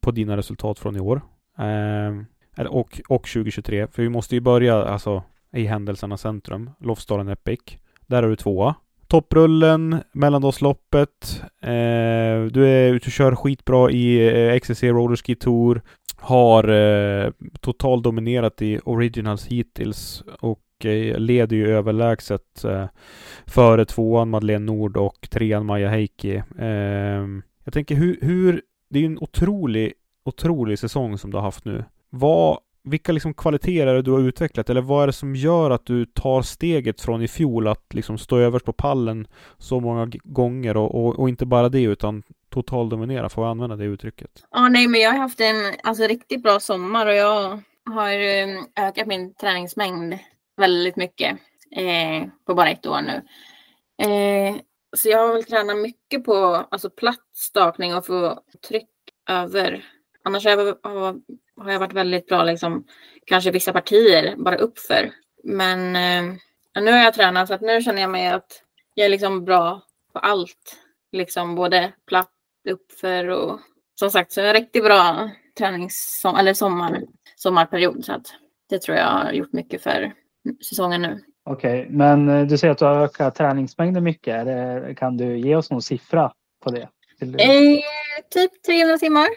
på dina resultat från i år. Eh, och, och 2023. För vi måste ju börja alltså, i händelsernas centrum. Lofsdalen Epic. Där är du tvåa. Topprullen, mellandagsloppet. Eh, du är ute och kör skitbra i eh, XCC Rollerski Tour har eh, totalt dominerat i originals hittills och eh, leder ju överlägset eh, före tvåan Madeleine Nord och trean Maja Heikki. Eh, jag tänker hur, hur, det är ju en otrolig, otrolig säsong som du har haft nu. Vad, vilka liksom kvaliteter är det du har utvecklat eller vad är det som gör att du tar steget från i fjol att liksom stå överst på pallen så många gånger och, och, och inte bara det utan totaldominera, får jag använda det uttrycket? Ja, nej, men jag har haft en alltså, riktigt bra sommar och jag har ehm, ökat min träningsmängd väldigt mycket eh, på bara ett år nu. Eh, så jag har väl tränat mycket på alltså, platt stakning och få tryck över. Annars har jag, har jag varit väldigt bra, liksom, kanske vissa partier bara uppför. Men eh, nu har jag tränat så att nu känner jag mig att jag är liksom bra på allt. Liksom både platt uppför och som sagt så är en riktigt bra tränings eller sommar, sommarperiod. Så att det tror jag har gjort mycket för säsongen nu. Okej, okay, men eh, du säger att du har ökat träningsmängden mycket. Kan du ge oss någon siffra på det? Eh, typ 300 timmar.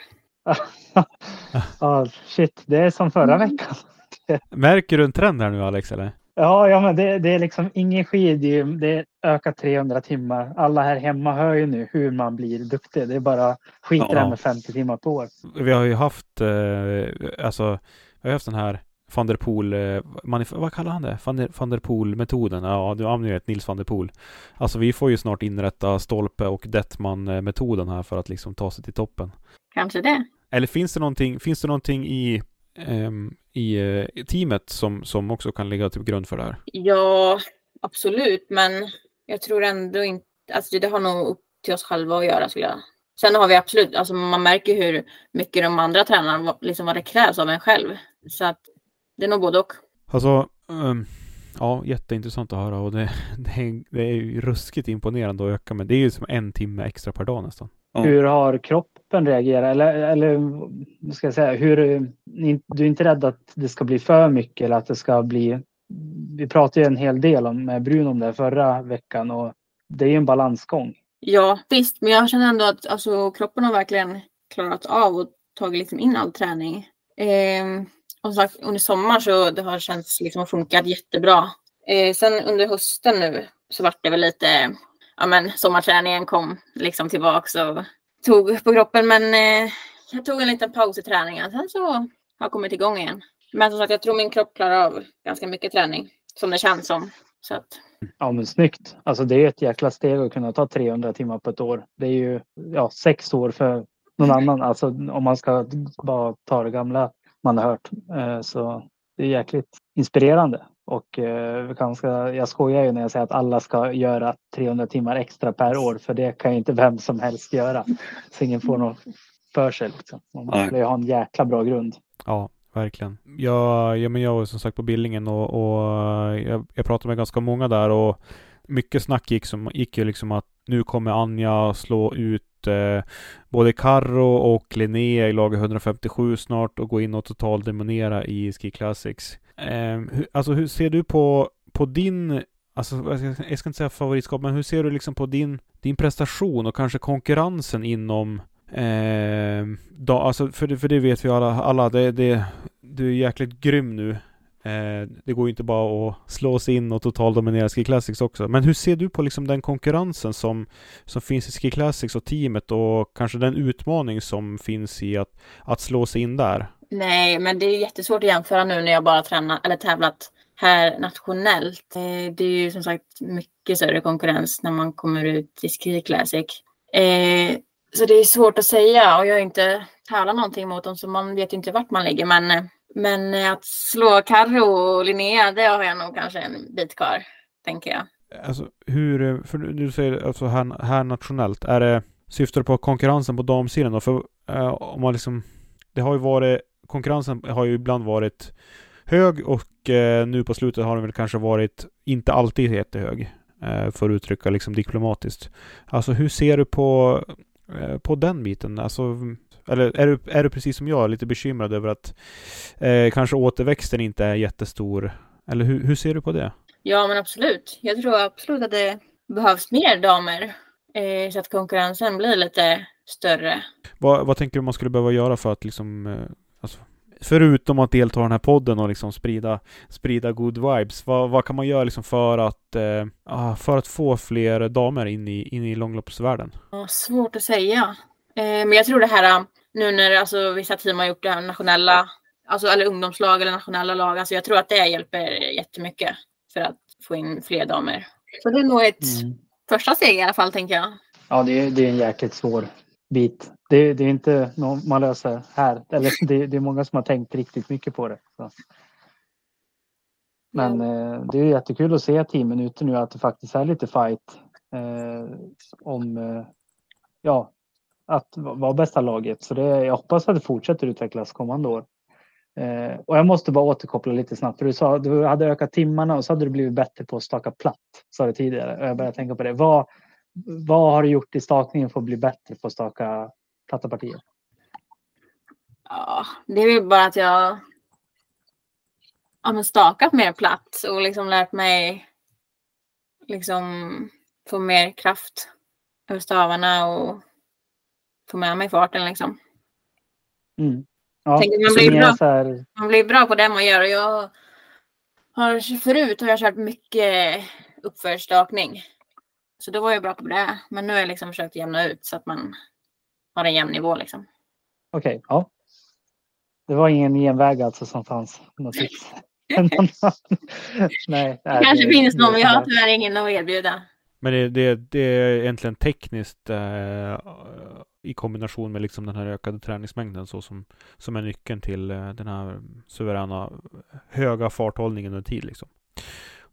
oh, shit, det är som förra mm. veckan. Märker du en trend här nu Alex? Eller? Ja, ja men det, det är liksom ingen skidgym. Det är ökat 300 timmar. Alla här hemma hör ju nu hur man blir duktig. Det är bara skit ja. med 50 timmar på år. Vi har ju haft, eh, alltså, vi har haft den här van der Poel, eh, vad kallar han det? Van der, van der Poel-metoden? Ja, du använder ett Nils van der Poel. Alltså vi får ju snart inrätta Stolpe och Detman-metoden här för att liksom ta sig till toppen. Kanske det. Eller finns det någonting, finns det någonting i um, i, i teamet som, som också kan ligga till grund för det här? Ja, absolut, men jag tror ändå inte, alltså det har nog upp till oss själva att göra skulle jag Sen har vi absolut, alltså man märker hur mycket de andra tränarna, liksom vad det krävs av en själv. Så att det är nog både och. Alltså, um, ja, jätteintressant att höra och det, det, är, det är ju ruskigt imponerande att öka, men det är ju som en timme extra per dag nästan. Hur har kroppen reagerar? Eller, eller ska jag säga, hur, du är inte rädd att det ska bli för mycket eller att det ska bli... Vi pratade ju en hel del om, med Bruno om det förra veckan och det är ju en balansgång. Ja, visst, men jag känner ändå att alltså, kroppen har verkligen klarat av och tagit liksom in all träning. Eh, och som sagt, under sommaren så det har känts liksom funkat jättebra. Eh, sen under hösten nu så vart det väl lite ja, men, sommarträningen kom liksom tillbaka och tog på kroppen. Men eh, jag tog en liten paus i träningen. Sen så har jag kommit igång igen. Men som sagt, jag tror min kropp klarar av ganska mycket träning. Som det känns som. Så att... Ja men snyggt. Alltså det är ett jäkla steg att kunna ta 300 timmar på ett år. Det är ju ja, sex år för någon annan. Alltså om man ska bara ta det gamla man har hört. Eh, så det är jäkligt inspirerande. Och eh, ganska, jag skojar ju när jag säger att alla ska göra 300 timmar extra per år. För det kan ju inte vem som helst göra. Så ingen får något för sig. Liksom. Man måste ju ha en jäkla bra grund. Ja, verkligen. Jag, ja, men jag var som sagt på Billingen och, och jag, jag pratade med ganska många där och mycket snack gick, som, gick ju liksom att nu kommer Anja slå ut eh, både Carro och Linnea i laget 157 snart och gå in och totaldemonera i Ski Classics. Eh, hur, alltså hur ser du på, på din Alltså, jag ska inte säga favoritskap, men hur ser du liksom på din, din prestation och kanske konkurrensen inom eh, då, alltså för, det, för det vet vi alla, alla det, det, du är jäkligt grym nu. Eh, det går ju inte bara att slå sig in och totaldominera Ski Classics också. Men hur ser du på liksom den konkurrensen som, som finns i Ski Classics och teamet och kanske den utmaning som finns i att, att slå sig in där? Nej, men det är jättesvårt att jämföra nu när jag bara tränat eller tävlat här nationellt. Eh, det är ju som sagt mycket större konkurrens när man kommer ut i Ski Classic. Eh, så det är svårt att säga och jag har inte tävlat någonting mot dem så man vet inte vart man ligger. Men, men att slå Carro och Linnea, det har jag nog kanske en bit kvar, tänker jag. Alltså hur, för du säger alltså här, här nationellt, är det, syftar du på konkurrensen på damsidan då? För eh, om man liksom, det har ju varit, konkurrensen har ju ibland varit hög och eh, nu på slutet har den väl kanske varit inte alltid jättehög. Eh, för att uttrycka liksom diplomatiskt. Alltså hur ser du på Eh, på den biten? Alltså, eller är du, är du precis som jag lite bekymrad över att eh, kanske återväxten inte är jättestor? Eller hur, hur ser du på det? Ja, men absolut. Jag tror absolut att det behövs mer damer eh, så att konkurrensen blir lite större. Vad, vad tänker du man skulle behöva göra för att liksom eh, förutom att delta i den här podden och liksom sprida, sprida good vibes, vad, vad kan man göra liksom för att, eh, för att få fler damer in i, in i långloppsvärlden? Ja, svårt att säga. Eh, men jag tror det här nu när alltså, vissa team har gjort det här nationella, alltså, eller ungdomslag eller nationella lag, alltså, jag tror att det hjälper jättemycket för att få in fler damer. Så det är nog ett mm. första steg i alla fall, tänker jag. Ja, det är, det är en jäkligt svår bit. Det, det är inte något man löser här. Eller det, det, är många som har tänkt riktigt mycket på det. Så. Men eh, det är jättekul att se teamen ute nu att det faktiskt är lite fight eh, om eh, ja, att vara bästa laget. Så det, jag hoppas att det fortsätter utvecklas kommande år. Eh, och jag måste bara återkoppla lite snabbt. För du sa du hade ökat timmarna och så hade du blivit bättre på att staka platt. Sa du tidigare. Och jag började tänka på det. Vad, vad har du gjort i stakningen för att bli bättre på att staka platta partier? Ja, det är väl bara att jag har stakat mer platt och liksom lärt mig liksom få mer kraft över stavarna och få med mig farten liksom. Mm. Ja, man, blir bra, här... man blir bra på det man gör och jag har förut har jag kört mycket uppförstakning. Så då var jag bra på det. Men nu har jag liksom försökt jämna ut så att man har en jämn nivå liksom. Okej, okay, ja. Det var ingen genväg alltså som fanns? Något nej, det kanske det, finns någon, jag har tyvärr ingen att erbjuda. Men det, det, det är egentligen tekniskt eh, i kombination med liksom den här ökade träningsmängden så som, som är nyckeln till eh, den här suveräna höga farthållningen under tid. Liksom.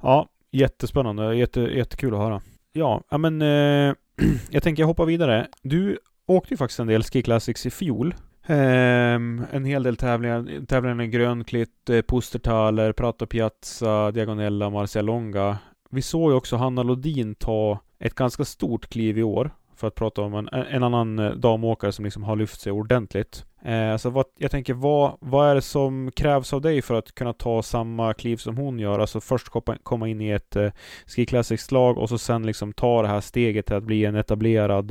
Ja, jättespännande, jätte, jättekul att höra. Ja, men eh, jag tänker hoppa vidare. Du åkte ju faktiskt en del Ski Classics i fjol. Eh, en hel del tävlingar, tävlingar i Grönklitt, eh, Pustertaler, Prato Piazza, Diagonella, Marcialonga. Vi såg ju också Hanna Lodin ta ett ganska stort kliv i år. För att prata om en, en annan eh, damåkare som liksom har lyft sig ordentligt. Eh, alltså vad, jag tänker, vad, vad är det som krävs av dig för att kunna ta samma kliv som hon gör? Alltså först komma, in i ett eh, Ski Classics-lag och så sen liksom ta det här steget till att bli en etablerad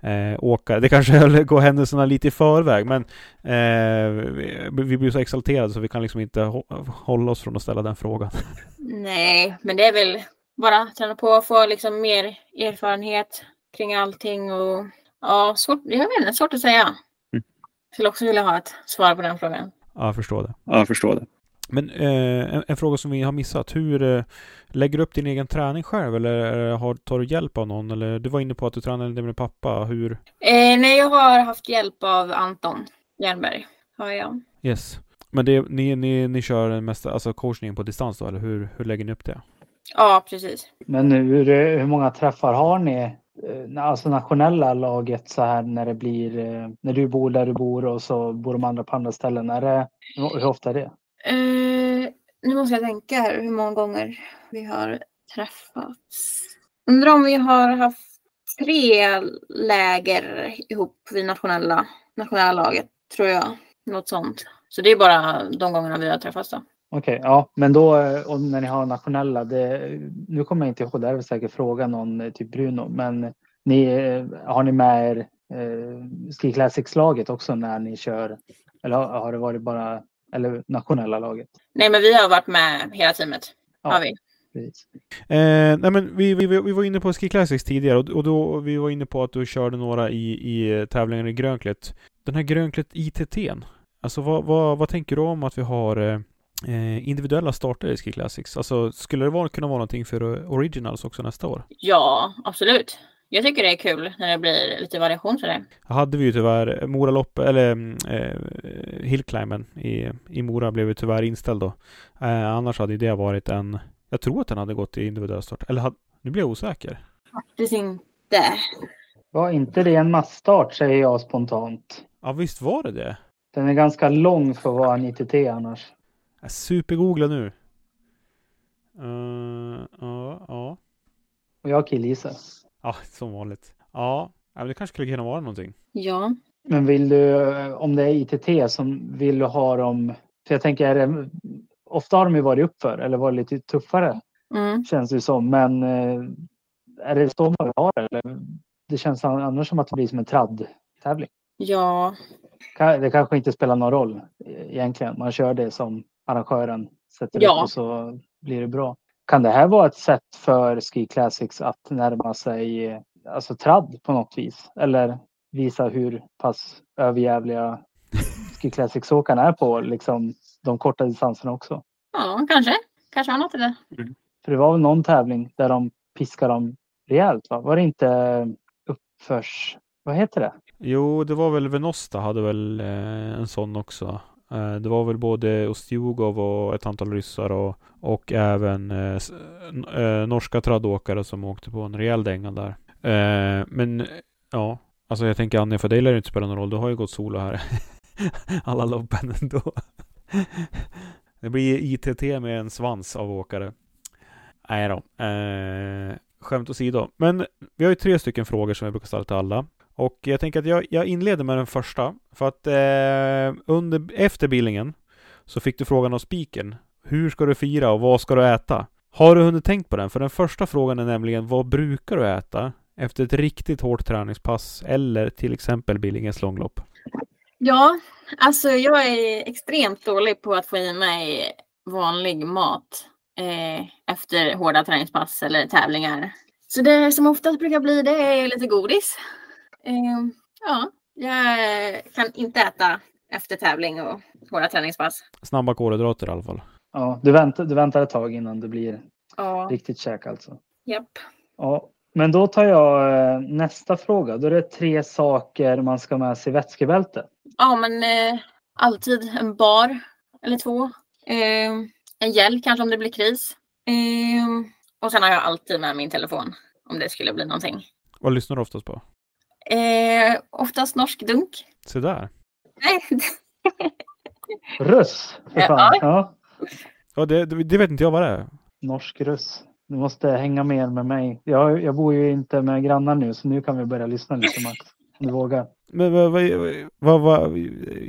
eh, åkare. Det kanske går händelserna lite i förväg, men eh, vi blir så exalterade så vi kan liksom inte hålla oss från att ställa den frågan. Nej, men det är väl bara träna på och få liksom mer erfarenhet kring allting och ja, svårt, jag vet inte, svårt att säga. Jag skulle också vilja ha ett svar på den frågan. Ja, jag förstår det. Ja, jag förstår det. Men eh, en, en, fråga som vi har missat. Hur eh, lägger du upp din egen träning själv eller har, tar du hjälp av någon? Eller du var inne på att du tränade med pappa. Hur? Eh, nej, jag har haft hjälp av Anton Jernberg. Har jag. Yes. Men det, ni, ni, ni kör mest alltså coachningen på distans då, eller hur, hur lägger ni upp det? Ja, precis. Men hur, hur många träffar har ni Eh, Eh, alltså nationella laget så här när det blir, eh, när du bor där du bor och så bor de andra på andra ställen. Är det, hur ofta är det? Uh, nu måste jag tänka här hur många gånger vi har träffats. Undrar om vi har haft tre läger ihop vid nationella, nationella laget, tror jag. Något sånt. Så det är bara de gångerna vi har träffats då. Okej, okay, ja, men då och när ni har nationella, det, nu kommer jag inte ihåg, det är väl säkert fråga någon, eh, typ Bruno, men ni, eh, har ni med er eh, Ski Classics-laget också när ni kör? Eller har, har det varit bara, eller nationella laget? Nej, men vi har varit med hela teamet. Ja. Har vi. Eh, nej men vi, vi, vi var inne på Ski Classics tidigare och, och då vi var inne på att du körde några i, i tävlingar i Grönklet. Den här Grönklet ITT, alltså vad, vad, vad tänker du om att vi har eh, eh, individuella starter i Ski Classics? Alltså skulle det vara, kunna vara någonting för Originals också nästa år? Ja, absolut. Jag tycker det är kul när det blir lite variation för det. Hade vi ju tyvärr Mora eller eh, Hillclimben i, i Mora blev ju tyvärr inställd då. Eh, annars hade det varit en, jag tror att den hade gått i individuell start. Eller hade, nu blir jag osäker. Faktiskt inte. Var inte det en massstart säger jag spontant. Ja visst var det det. Den är ganska lång för att vara en ITT annars. Jag supergooglar nu. Uh, ja, ja. Och jag killgissar. Ja, som vanligt. Ja, det kanske skulle kunna vara någonting. Ja. Men vill du, om det är ITT som vill du ha dem, för jag tänker, är det, ofta har de ju varit uppför eller varit lite tuffare. Mm. Känns det som. Men eh, är det så man vill ha det? Eller? Det känns annars som att det blir som en tradd-tävling. Ja. Det kanske inte spelar någon roll egentligen. Man kör det som arrangören sätter ja. upp och så blir det bra. Kan det här vara ett sätt för Ski Classics att närma sig alltså tradd på något vis? Eller visa hur pass överjävliga Ski Classics-åkarna är på liksom, de korta distanserna också? Ja, kanske. Kanske har något i det. Mm. För det var väl någon tävling där de piskade dem rejält? Va? Var det inte uppförs... Vad heter det? Jo, det var väl Venosta hade väl eh, en sån också. Eh, det var väl både Ostjugov och ett antal ryssar och, och även eh, eh, eh, norska traddåkare som åkte på en rejäl dänga där. Eh, men ja, alltså jag tänker Anja, för dig lär det inte spela någon roll. Du har ju gått solo här. Alla loppen ändå. det blir ITT med en svans av åkare. Nej då. Eh, skämt åsido. Men vi har ju tre stycken frågor som vi brukar ställa till alla. Och jag tänker att jag, jag inleder med den första. För att eh, under, efter bildningen så fick du frågan av spiken. Hur ska du fira och vad ska du äta? Har du hunnit tänkt på den? För den första frågan är nämligen vad brukar du äta efter ett riktigt hårt träningspass eller till exempel Billingens långlopp? Ja, alltså jag är extremt dålig på att få i mig vanlig mat eh, efter hårda träningspass eller tävlingar. Så det som oftast brukar bli det är lite godis. Eh, ja, jag kan inte äta efter tävling och hårda träningspass. Snabba kolhydrater i alla fall. Ja, du väntar, du väntar ett tag innan det blir ja. riktigt käk alltså. Japp. Ja, men då tar jag eh, nästa fråga. Då är det tre saker man ska ha med sig i vätskebälte. Ja, men eh, alltid en bar eller två. Eh, en gel kanske om det blir kris. Eh, och sen har jag alltid med min telefon om det skulle bli någonting. Vad lyssnar du oftast på? Eh, oftast norsk dunk. Se där. Nej. Russ, för fan. Ja. ja. det, det vet inte jag vad det är. Norsk russ. Du måste hänga med med mig. Jag, jag bor ju inte med grannar nu så nu kan vi börja lyssna lite Max. Om du vågar. Men vad, vad, vad, vad,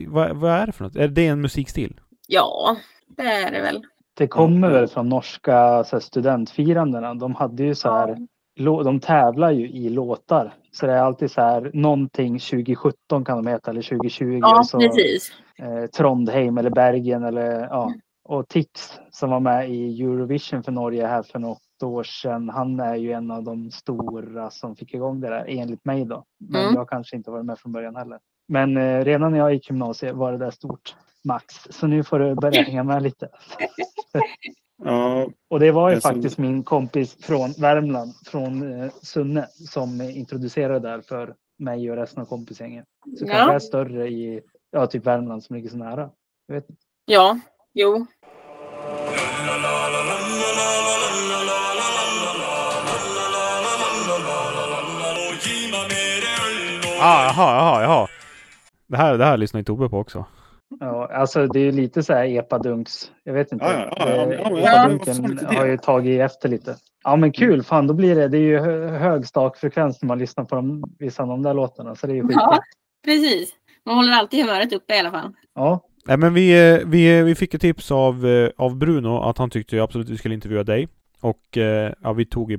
vad, vad är det för något? Är det en musikstil? Ja, det är det väl. Det kommer väl från norska så här, studentfirandena. De hade ju så här de tävlar ju i låtar. Så det är alltid så här någonting 2017 kan de heta eller 2020. Ja, så, precis. Eh, Trondheim eller Bergen eller ja. Mm. Och Tix som var med i Eurovision för Norge här för något år sedan. Han är ju en av de stora som fick igång det där enligt mig då. Men mm. jag kanske inte varit med från början heller. Men eh, redan när jag gick gymnasiet var det där stort. Max. Så nu får du börja hänga med lite. Ja, Och det var ju faktiskt min kompis från Värmland, från eh, Sunne, som introducerade där för mig och resten av kompisgänget. Så Ja. kanske är större i ja, typ Värmland som ligger så nära. Jag vet. Ja, jo. Ah, jaha, jaha, jaha. Det här, det här lyssnar ju Tobbe på också. Ja, alltså det är ju lite så här epadunks. Jag vet inte. Ja, ja, ja, ja, ja, Epadunken det? har ju tagit efter lite. Ja men kul, fan då blir det. Det är ju hö- hög stakfrekvens när man lyssnar på de, vissa av de där låtarna. Så det är ju Ja, skitbra. precis. Man håller alltid humöret uppe i alla fall. Ja, Nej men vi, vi, vi fick ett tips av, eh, av Bruno att han tyckte absolut vi skulle intervjua dig. Och eh, ja, vi tog i,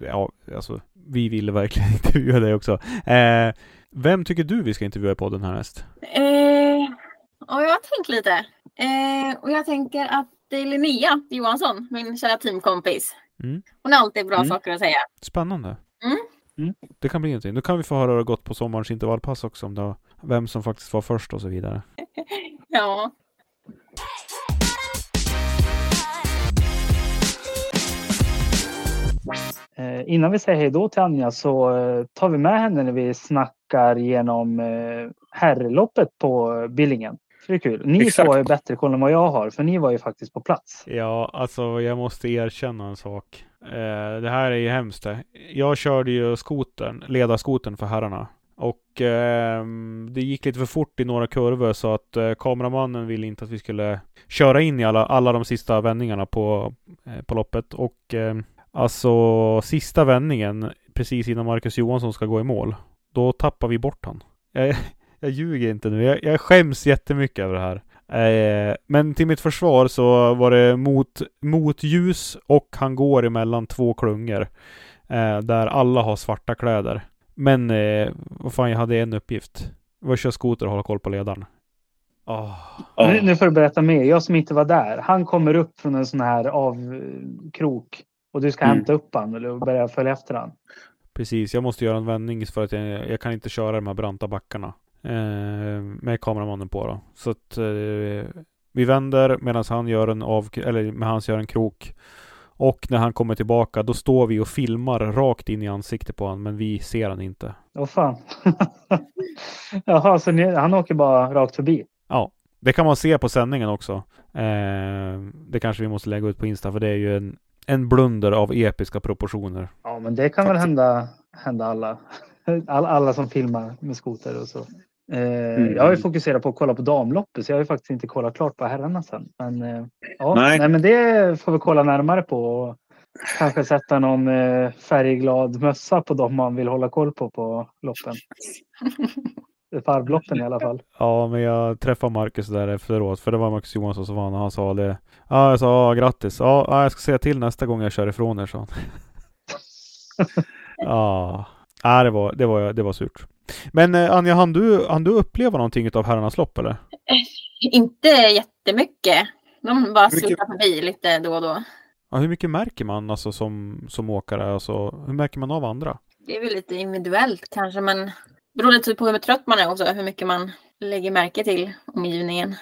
ja, alltså vi ville verkligen intervjua dig också. Eh, vem tycker du vi ska intervjua i podden härnäst? Eh, ja, jag har tänkt lite. Eh, och jag tänker att det är Linnea Johansson, min kära teamkompis. Mm. Hon har alltid bra Mm. saker att säga. Spännande. Mm. Mm. Det kan bli någonting. Då kan vi få höra hur det gått på sommarens intervallpass också. Om det var, vem som faktiskt var först och så vidare. Ja. Eh, innan vi säger hej då till Anja så eh, tar vi med henne när vi snackar genom eh, herrloppet på Billingen. För det är kul. Ni Exakt. två har ju bättre koll än vad jag har för ni var ju faktiskt på plats. Ja, alltså jag måste erkänna en sak. Eh, det här är ju hemskt. Jag körde ju skotern, ledarskotern för herrarna. Och ehm, det gick lite för fort i några kurvor så att eh, kameramannen ville inte att vi skulle köra in i alla, alla de sista vändningarna på, eh, på loppet. Och ehm, alltså sista vändningen, precis innan Marcus Johansson ska gå i mål, då tappar vi bort han. Jag, ljuger inte nu. Jag, jag skäms jättemycket över det här. Eh, men till mitt försvar så var det mot, mot ljus och han går emellan två klungor. Eh, där alla har svarta kläder. Men eh, vad fan, jag hade en uppgift. Det var att köra skoter och hålla koll på ledaren. Ja. Nu, nu får du berätta mer. Jag som inte var där. Han kommer upp från en sån här avkrok och du ska Mm. hämta upp han eller börja följa efter han. Precis, jag måste göra en vändning för att jag, jag kan inte köra de här branta backarna. Eh, med kameramannen på då. Så att eh, vi vänder medan han gör en av, eller med hans gör en krok. Och när han kommer tillbaka då står vi och filmar rakt in i ansiktet på honom men vi ser han inte. Åh fan. Jaha, så ni, han åker bara rakt förbi? Det kan man se på sändningen också. Eh, det kanske vi måste lägga ut på Insta för det är ju en, en blunder av episka proportioner. Ja, men det kan väl hända, hända alla. alla. Alla som filmar med skoter och så. Eh, Jag har ju fokuserat på att kolla på damloppet så jag har ju faktiskt inte kollat klart på herrarna sen. Men, eh, ja, nej. Nej. men det får vi kolla närmare på. Och kanske sätta någon eh, färgglad mössa på dem man vill hålla koll på på loppen. Varvloppen i alla fall. Ja, men jag träffade Marcus där efteråt, för det var Marcus Johansson som vann och han sa det. Ja, jag sa ja, grattis. Ja, ja, jag ska säga till nästa gång jag kör ifrån er, sa han. Ja, ja det, var, det, var, det var surt. Men eh, Anja, hann du, hann du uppleva någonting av herrarnas lopp eller? Inte jättemycket. De bara Mycket- sluttar förbi lite då och då. Ja, hur mycket märker man alltså som, som åkare? Alltså, hur märker man av andra? Det är väl lite individuellt kanske, men det beror lite på hur trött man är också, hur mycket man lägger märke till omgivningen.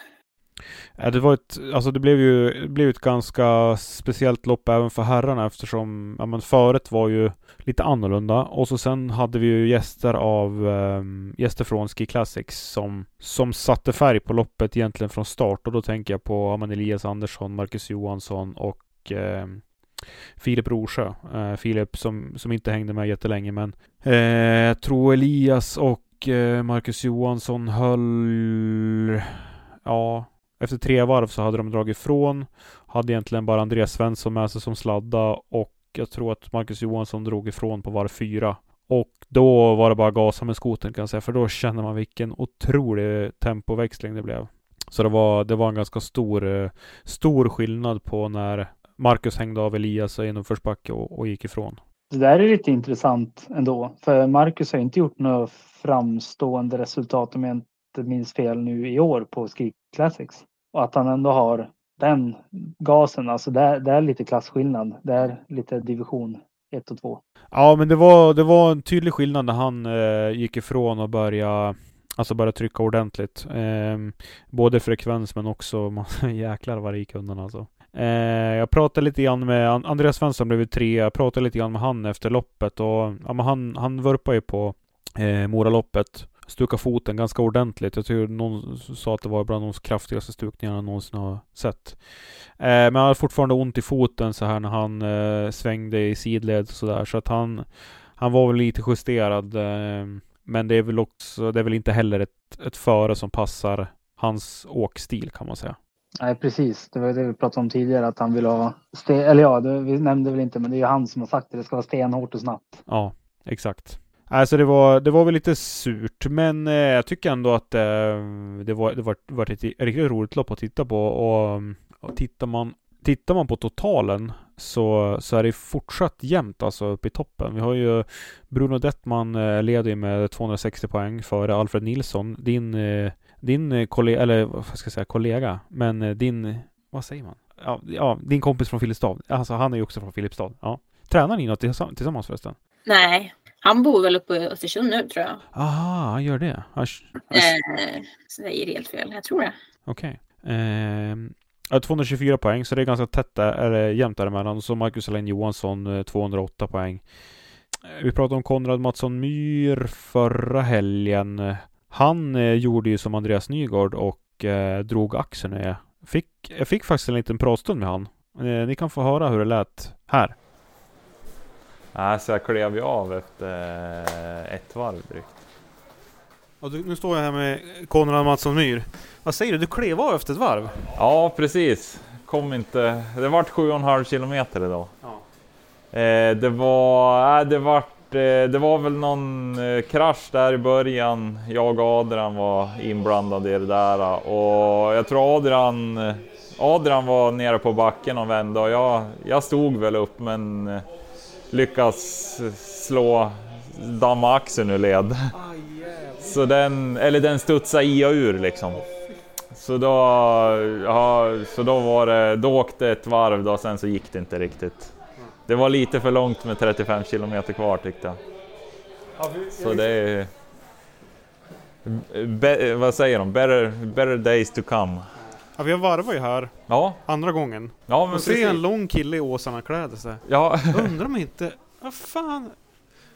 Det var ett, alltså det blev ju det blev ett ganska speciellt lopp även för herrarna eftersom, ja men föret var ju lite annorlunda och så sen hade vi ju gäster av, um, gäster från Ski Classics som, som satte färg på loppet egentligen från start och då tänker jag på ja, men Elias Andersson, Marcus Johansson och um, Filip Rosjö. Uh, Filip som, som inte hängde med jättelänge men uh, jag tror Elias och uh, Marcus Johansson höll Ja, efter tre varv så hade de dragit ifrån. Hade egentligen bara Andreas Svensson med sig som sladda och jag tror att Marcus Johansson drog ifrån på varv fyra. Och då var det bara gasa med skoten kan jag säga, för då känner man vilken otrolig tempoväxling det blev. Så det var, det var en ganska stor, eh, stor skillnad på när Marcus hängde av Elias i en uppförsbacke och, och gick ifrån. Det där är lite intressant ändå. För Marcus har inte gjort några framstående resultat om jag inte minns fel nu i år på Ski Classics. Och att han ändå har den gasen, alltså det är, det är lite klasskillnad. Det är lite division 1 och 2. Ja, men det var, det var en tydlig skillnad när han eh, gick ifrån och började Alltså börja trycka ordentligt. Eh, både frekvens men också jäklar vad det gick undan alltså. Eh, jag pratade lite grann med Andreas Svensson blev tre. Jag pratade lite grann med han efter loppet och ja, men han, han vurpade ju på eh, Moraloppet. Stuka foten ganska ordentligt. Jag tror någon sa att det var bland de kraftigaste stukningarna jag någonsin har sett. Eh, men han hade fortfarande ont i foten så här när han eh, svängde i sidled och sådär. Så att han, han var väl lite justerad. Eh, men det är väl också, det är väl inte heller ett, ett före som passar hans åkstil kan man säga. Nej precis, det var det vi pratade om tidigare att han vill ha, eller ja, det, vi nämnde väl inte men det är ju han som har sagt det, det ska vara stenhårt och snabbt. Ja, exakt. Alltså det var, det var väl lite surt, men eh, jag tycker ändå att eh, det var, det var, var ett riktigt roligt lopp att titta på och, och tittar man Tittar man på totalen så, så är det fortsatt jämnt alltså uppe i toppen. Vi har ju Bruno Dettman eh, leder med 260 poäng före Alfred Nilsson. Din, eh, din kollega, eller vad ska jag säga, kollega, men eh, din, vad säger man? Ja, ja din kompis från Filipstad. Alltså han är ju också från Filipstad. Ja. Tränar ni något tillsammans förresten? Nej, han bor väl uppe i Östersund nu tror jag. Aha, han gör det? Asch, asch. Eh, säger helt fel, jag tror det. Okej. Okay. Eh, 224 poäng, så det är ganska tätt där, eller jämnt däremellan. Så Marcus Alain Johansson 208 eh, poäng. Eh, vi pratade om Konrad Mattsson Myr förra helgen. Han eh, gjorde ju som Andreas Nygård och eh, drog axeln med. Fick, jag fick faktiskt en liten pratstund med han. Eh, ni kan få höra hur det lät här. Nej, så jag klev ju av efter ett varv drygt. Och du, nu står jag här med Konrad Mattsson Myr. Vad säger du? Du klev av efter ett varv? Ja, precis. Kom inte... Det vart 7,5 kilometer idag. Ja. Eh, det var... Äh, det vart... Eh, det var väl någon eh, krasch där i början. Jag och Adrian var inblandade i det där och jag tror Adrian... Eh, Adrian var nere på backen och vände och jag, jag stod väl upp men eh, lyckas slå damma axeln ur led. Så den, eller den studsade i och ur liksom. Så då, ja, så då var det, då åkte ett varv då, sen så gick det inte riktigt. Det var lite för långt med 35 kilometer kvar tyckte jag. Så det är... Be, vad säger de? Better, better days to come. Ja, vi har varvat ju här. Ja. Andra gången. Ja, men och se en lång kille i Åsarna-kläder sig. Ja. Undrar om inte... Vad fan?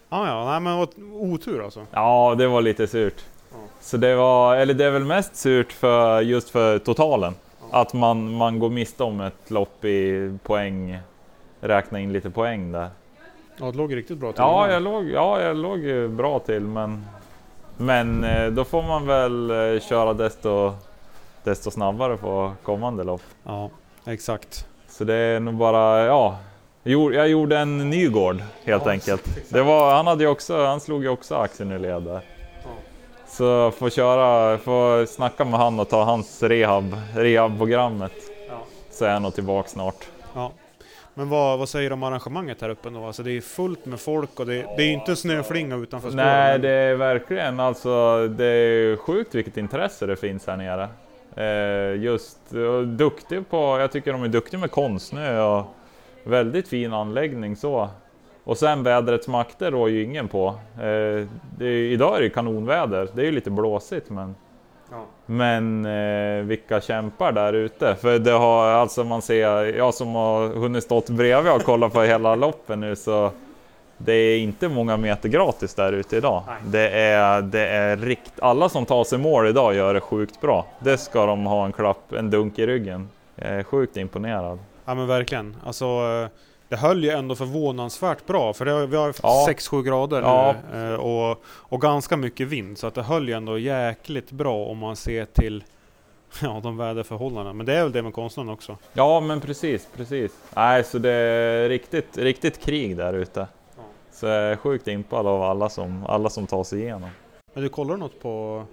Ja, ja, nej men otur alltså. Ja, det var lite surt. Ja. Så det var, eller det är väl mest surt för just för totalen. Ja. Att man, man går miste om ett lopp i poäng, räkna in lite poäng där. Ja, det låg riktigt bra till. Ja, jag låg, ja, jag låg bra till men, men eh, då får man väl eh, köra desto, desto snabbare på kommande lopp. Ja, exakt. Så det är nog bara, ja, jag gjorde en Nygård helt ja, enkelt. Det var, han, hade också, han slog ju också axeln i led där. Ja. Så få köra, få snacka med han och ta hans rehab, rehabprogrammet. Ja. Så är jag nog tillbaka snart. Ja. Men vad, vad säger du om arrangemanget här uppe nu? Alltså det är fullt med folk och det, det är inte snöflinga utanför spåren. Nej, det är verkligen alltså, det är sjukt vilket intresse det finns här nere. Eh, just duktig på, jag tycker de är duktiga med konstsnö och Väldigt fin anläggning så. Och sen vädrets makter rår ju ingen på. Eh, är, idag är det kanonväder, det är ju lite blåsigt men ja. Men eh, vilka kämpar där ute. För det har alltså man ser, jag som har hunnit stått bredvid och kollat på hela loppen nu så det är inte många meter gratis där ute idag. Det är, det är rikt, alla som tar sig mål idag gör det sjukt bra. Det ska de ha en klapp, en dunk i ryggen. Jag är sjukt imponerad. Ja men verkligen. Alltså, det höll ju ändå förvånansvärt bra. För det, vi har 6-7 grader ja. nu eh, och, och ganska mycket vind. Så att det höll ju ändå jäkligt bra om man ser till ja, de väderförhållandena. Men det är väl det med konsten också? Ja men precis, precis. Nej, så det är riktigt, riktigt krig där ute. Så jag är sjukt impad av alla som, alla som tar sig igenom. Men du kollar något på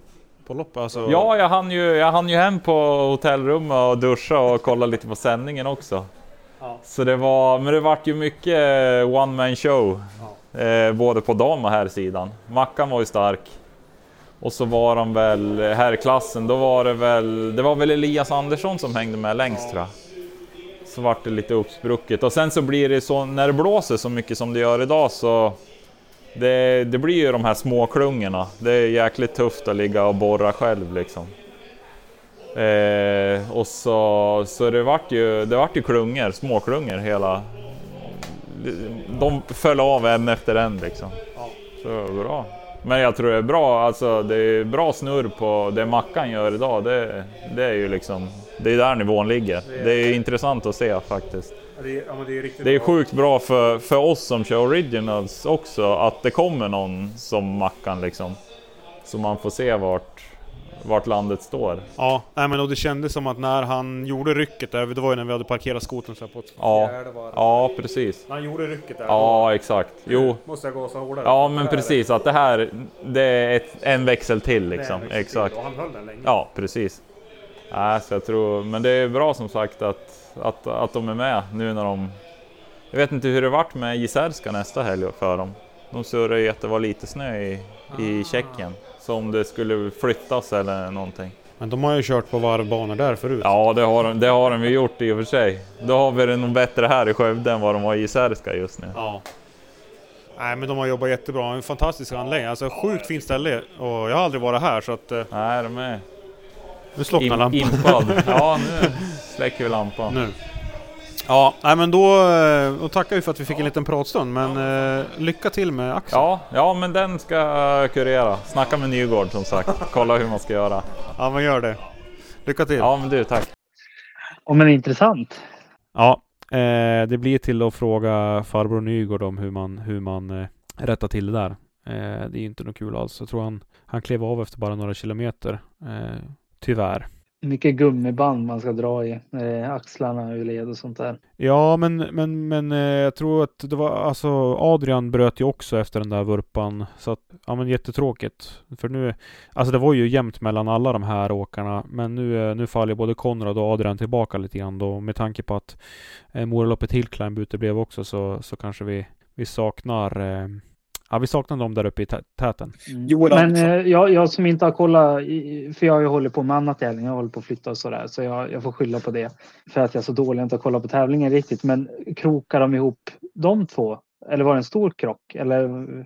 på loppet? Alltså... Ja, jag hann, ju, jag hann ju hem på hotellrummet och duscha och kolla lite på sändningen också. Ja. Så det var, men det vart ju mycket one man show. Ja. Eh, både på dam och här sidan. Mackan var ju stark. Och så var de väl, här klassen, då var det väl, det var väl Elias Andersson som hängde med längst ja. tror jag. Så vart det lite uppsprucket och sen så blir det så, när det blåser så mycket som det gör idag så det, det blir ju de här små klungorna. Det är jäkligt tufft att ligga och borra själv liksom. Eh, och så, så det vart ju, det vart ju klungor, småklungor hela... De föll av en efter en liksom. Så bra. Men jag tror det är bra, alltså det är bra snurr på det Mackan gör idag. Det, det är ju liksom, det är där nivån ligger. Det är intressant att se faktiskt. Det är, ja, det är, riktigt Det är sjukt bra för, för oss som kör originals också att det kommer någon som Mackan liksom. Så man får se vart, vart landet står. Ja, nej, men och det kändes som att när han gjorde rycket där, det var ju när vi hade parkerat skotern så här på ett Ja, ja precis. När han gjorde rycket där, Ja, exakt. Jo, måste jag gå så hårdare. ja men precis att det här, det är ett, en växel till liksom. Växel Exakt. till, Och han höll den länge. Ja, precis. Nej, så jag tror, men det är bra som sagt att, att, att de är med nu när de... Jag vet inte hur det vart med Jizerska nästa helg för dem. De surrade ju att det var lite snö i, i Tjeckien. Så om det skulle flyttas eller någonting. Men de har ju kört på varvbanor där förut. Ja, det har, de, det har de ju gjort i och för sig. Då har vi det nog bättre här i Skövde än vad de har i Jizerska just nu. Ja. Nej men de har jobbat jättebra, en fantastisk anläggning. Alltså sjukt fint ställe och jag har aldrig varit här så att... eh, Nej, de är Nu slocknar lampan. impad. Ja, nu släcker vi lampan. nu. Ja, nej men då, eh, då tackar vi för att vi fick en liten pratstund men eh, lycka till med Axel. Ja, ja, men den ska jag kurera. Snacka med Nygård som sagt. Kolla hur man ska göra. Ja men gör det. Lycka till. Ja, men du, tack. Ja, men intressant. Ja, eh, det blir till att fråga farbror Nygård om hur man, hur man eh, rättar till det där. Eh, det är inte något kul alls. Jag tror han, han klev av efter bara några kilometer. Eh, tyvärr. Mycket gummiband man ska dra i. Eh, axlarna ur led och sånt där. Ja, men, men, men eh, jag tror att det var alltså Adrian bröt ju också efter den där vurpan. Så att, ja men jättetråkigt. För nu, alltså det var ju jämnt mellan alla de här åkarna. Men nu, eh, nu faller både Konrad och Adrian tillbaka lite grann då. Med tanke på att eh, Moraloppet Hillclimb uteblev också så, så kanske vi, vi saknar eh, Ja, vi saknar dem där uppe i tä- täten. Mm. Joel Men Andersson. eh, jag, jag som inte har kollat, för jag har ju hållit på med annat tävling, jag håller på att flytta och sådär, så jag, jag får skylla på det. För att jag är så dålig, jag inte har kollat på tävlingen riktigt. Men krokar de ihop de två? Eller var det en stor krock? Eller mm,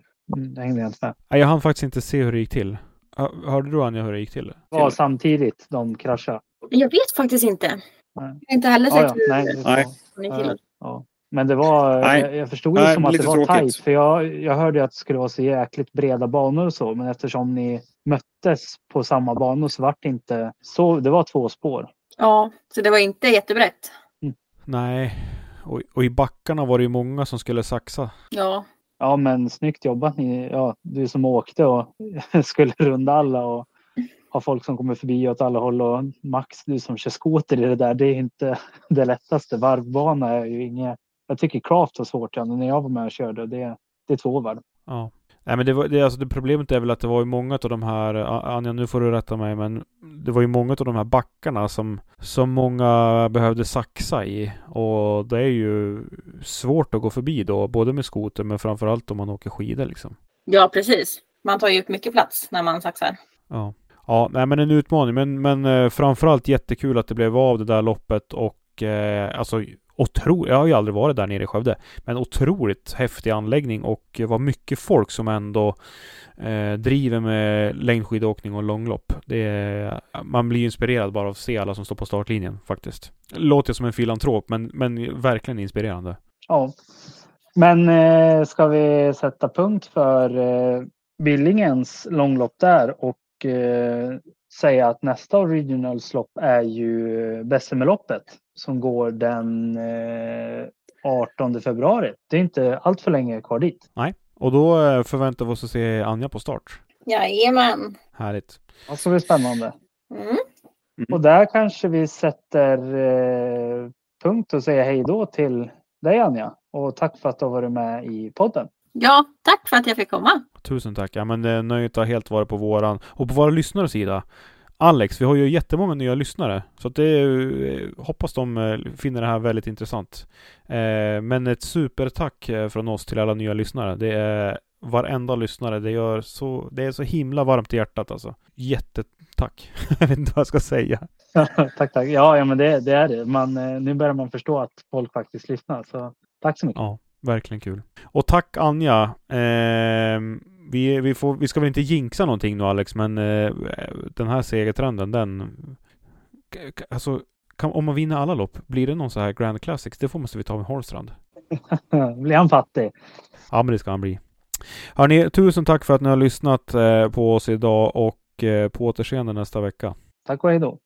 det hängde jag inte med. Nej, jag hann faktiskt inte se hur det gick till. Hör- Hörde du Anja hur det gick till? Var samtidigt de kraschade. Jag vet faktiskt inte. Nej. Jag har inte heller Ja, sett ja, hur nej, det Nej. det gick till. Ja. Men det var, Nej. jag, jag förstod ju Nej, som att det var tråkigt. tajt. För jag, jag hörde att det skulle vara så jäkligt breda banor och så. Men eftersom ni möttes på samma banor så vart det inte så. Det var två spår. Ja, så det var inte jättebrett. Nej. Och, och i backarna var det ju många som skulle saxa. Ja, Ja, men snyggt jobbat ni. Ja, du som åkte och skulle runda alla och ha folk som kommer förbi åt alla håll och Max, du som kör skoter i det där. Det är inte det lättaste. Varvbana är ju inget. Jag tycker craft var svårt ja, när jag var med och körde. Det, det är två varv. Ja. Nej men det, var, det, alltså det problemet är väl att det var ju många av de här, Anja nu får du rätta mig, men det var ju många av de här backarna som, som många behövde saxa i. Och det är ju svårt att gå förbi då, både med skoter men framförallt om man åker skidor liksom. ja precis. Man tar ju upp mycket plats när man saxar. Ja. Ja, nej men en utmaning. Men, men eh, framförallt jättekul att det blev av det där loppet och eh, alltså otro, jag har ju aldrig varit där nere i Skövde. Men otroligt häftig anläggning och vad mycket folk som ändå eh, driver med längdskidåkning och långlopp. Det är, man blir inspirerad bara av att se alla som står på startlinjen faktiskt. Låter som en filantrop men, men verkligen inspirerande. Ja. Men eh, ska vi sätta punkt för eh, Billingens långlopp där och eh, säga att nästa originalslopp är ju Bessemerloppet som går den eh, 18 februari. Det är inte allt för länge kvar dit. Och då eh, förväntar vi oss att se Anja på start. Jajamän. Härligt. Det ska bli spännande. Mm. Och där kanske vi sätter eh, punkt och säger hej då till dig Anja. Och tack för att du har varit med i podden. Ja, tack för att jag fick komma. Tusen tack. Ja, men eh, nöjet har helt varit på våran och på våra lyssnares sida. Alex, vi har ju jättemånga nya lyssnare. Så att det ju- hoppas de eh, finner det här väldigt intressant. Eh, men ett supertack eh, från oss till alla nya lyssnare. Det är varenda lyssnare. Det, gör så, det är så himla varmt i hjärtat alltså. Jättetack. jag vet inte vad jag ska säga. tack, tack. Ja, ja men det, det är det. Man, eh, nu börjar man förstå att folk faktiskt lyssnar. Så tack så mycket. Ja, Verkligen kul. Och tack Anja. Eh, vi, vi, får, vi ska väl inte jinxa någonting nu Alex, men eh, den här segertrenden, den... Alltså, kan, om man vinner alla lopp, blir det någon så här Grand Classics? Det får måste vi ta med Holstrand. blir han fattig? Ja, men det ska han bli. Hörni, tusen tack för att ni har lyssnat eh, på oss idag och eh, på återseende nästa vecka. Tack och hej då.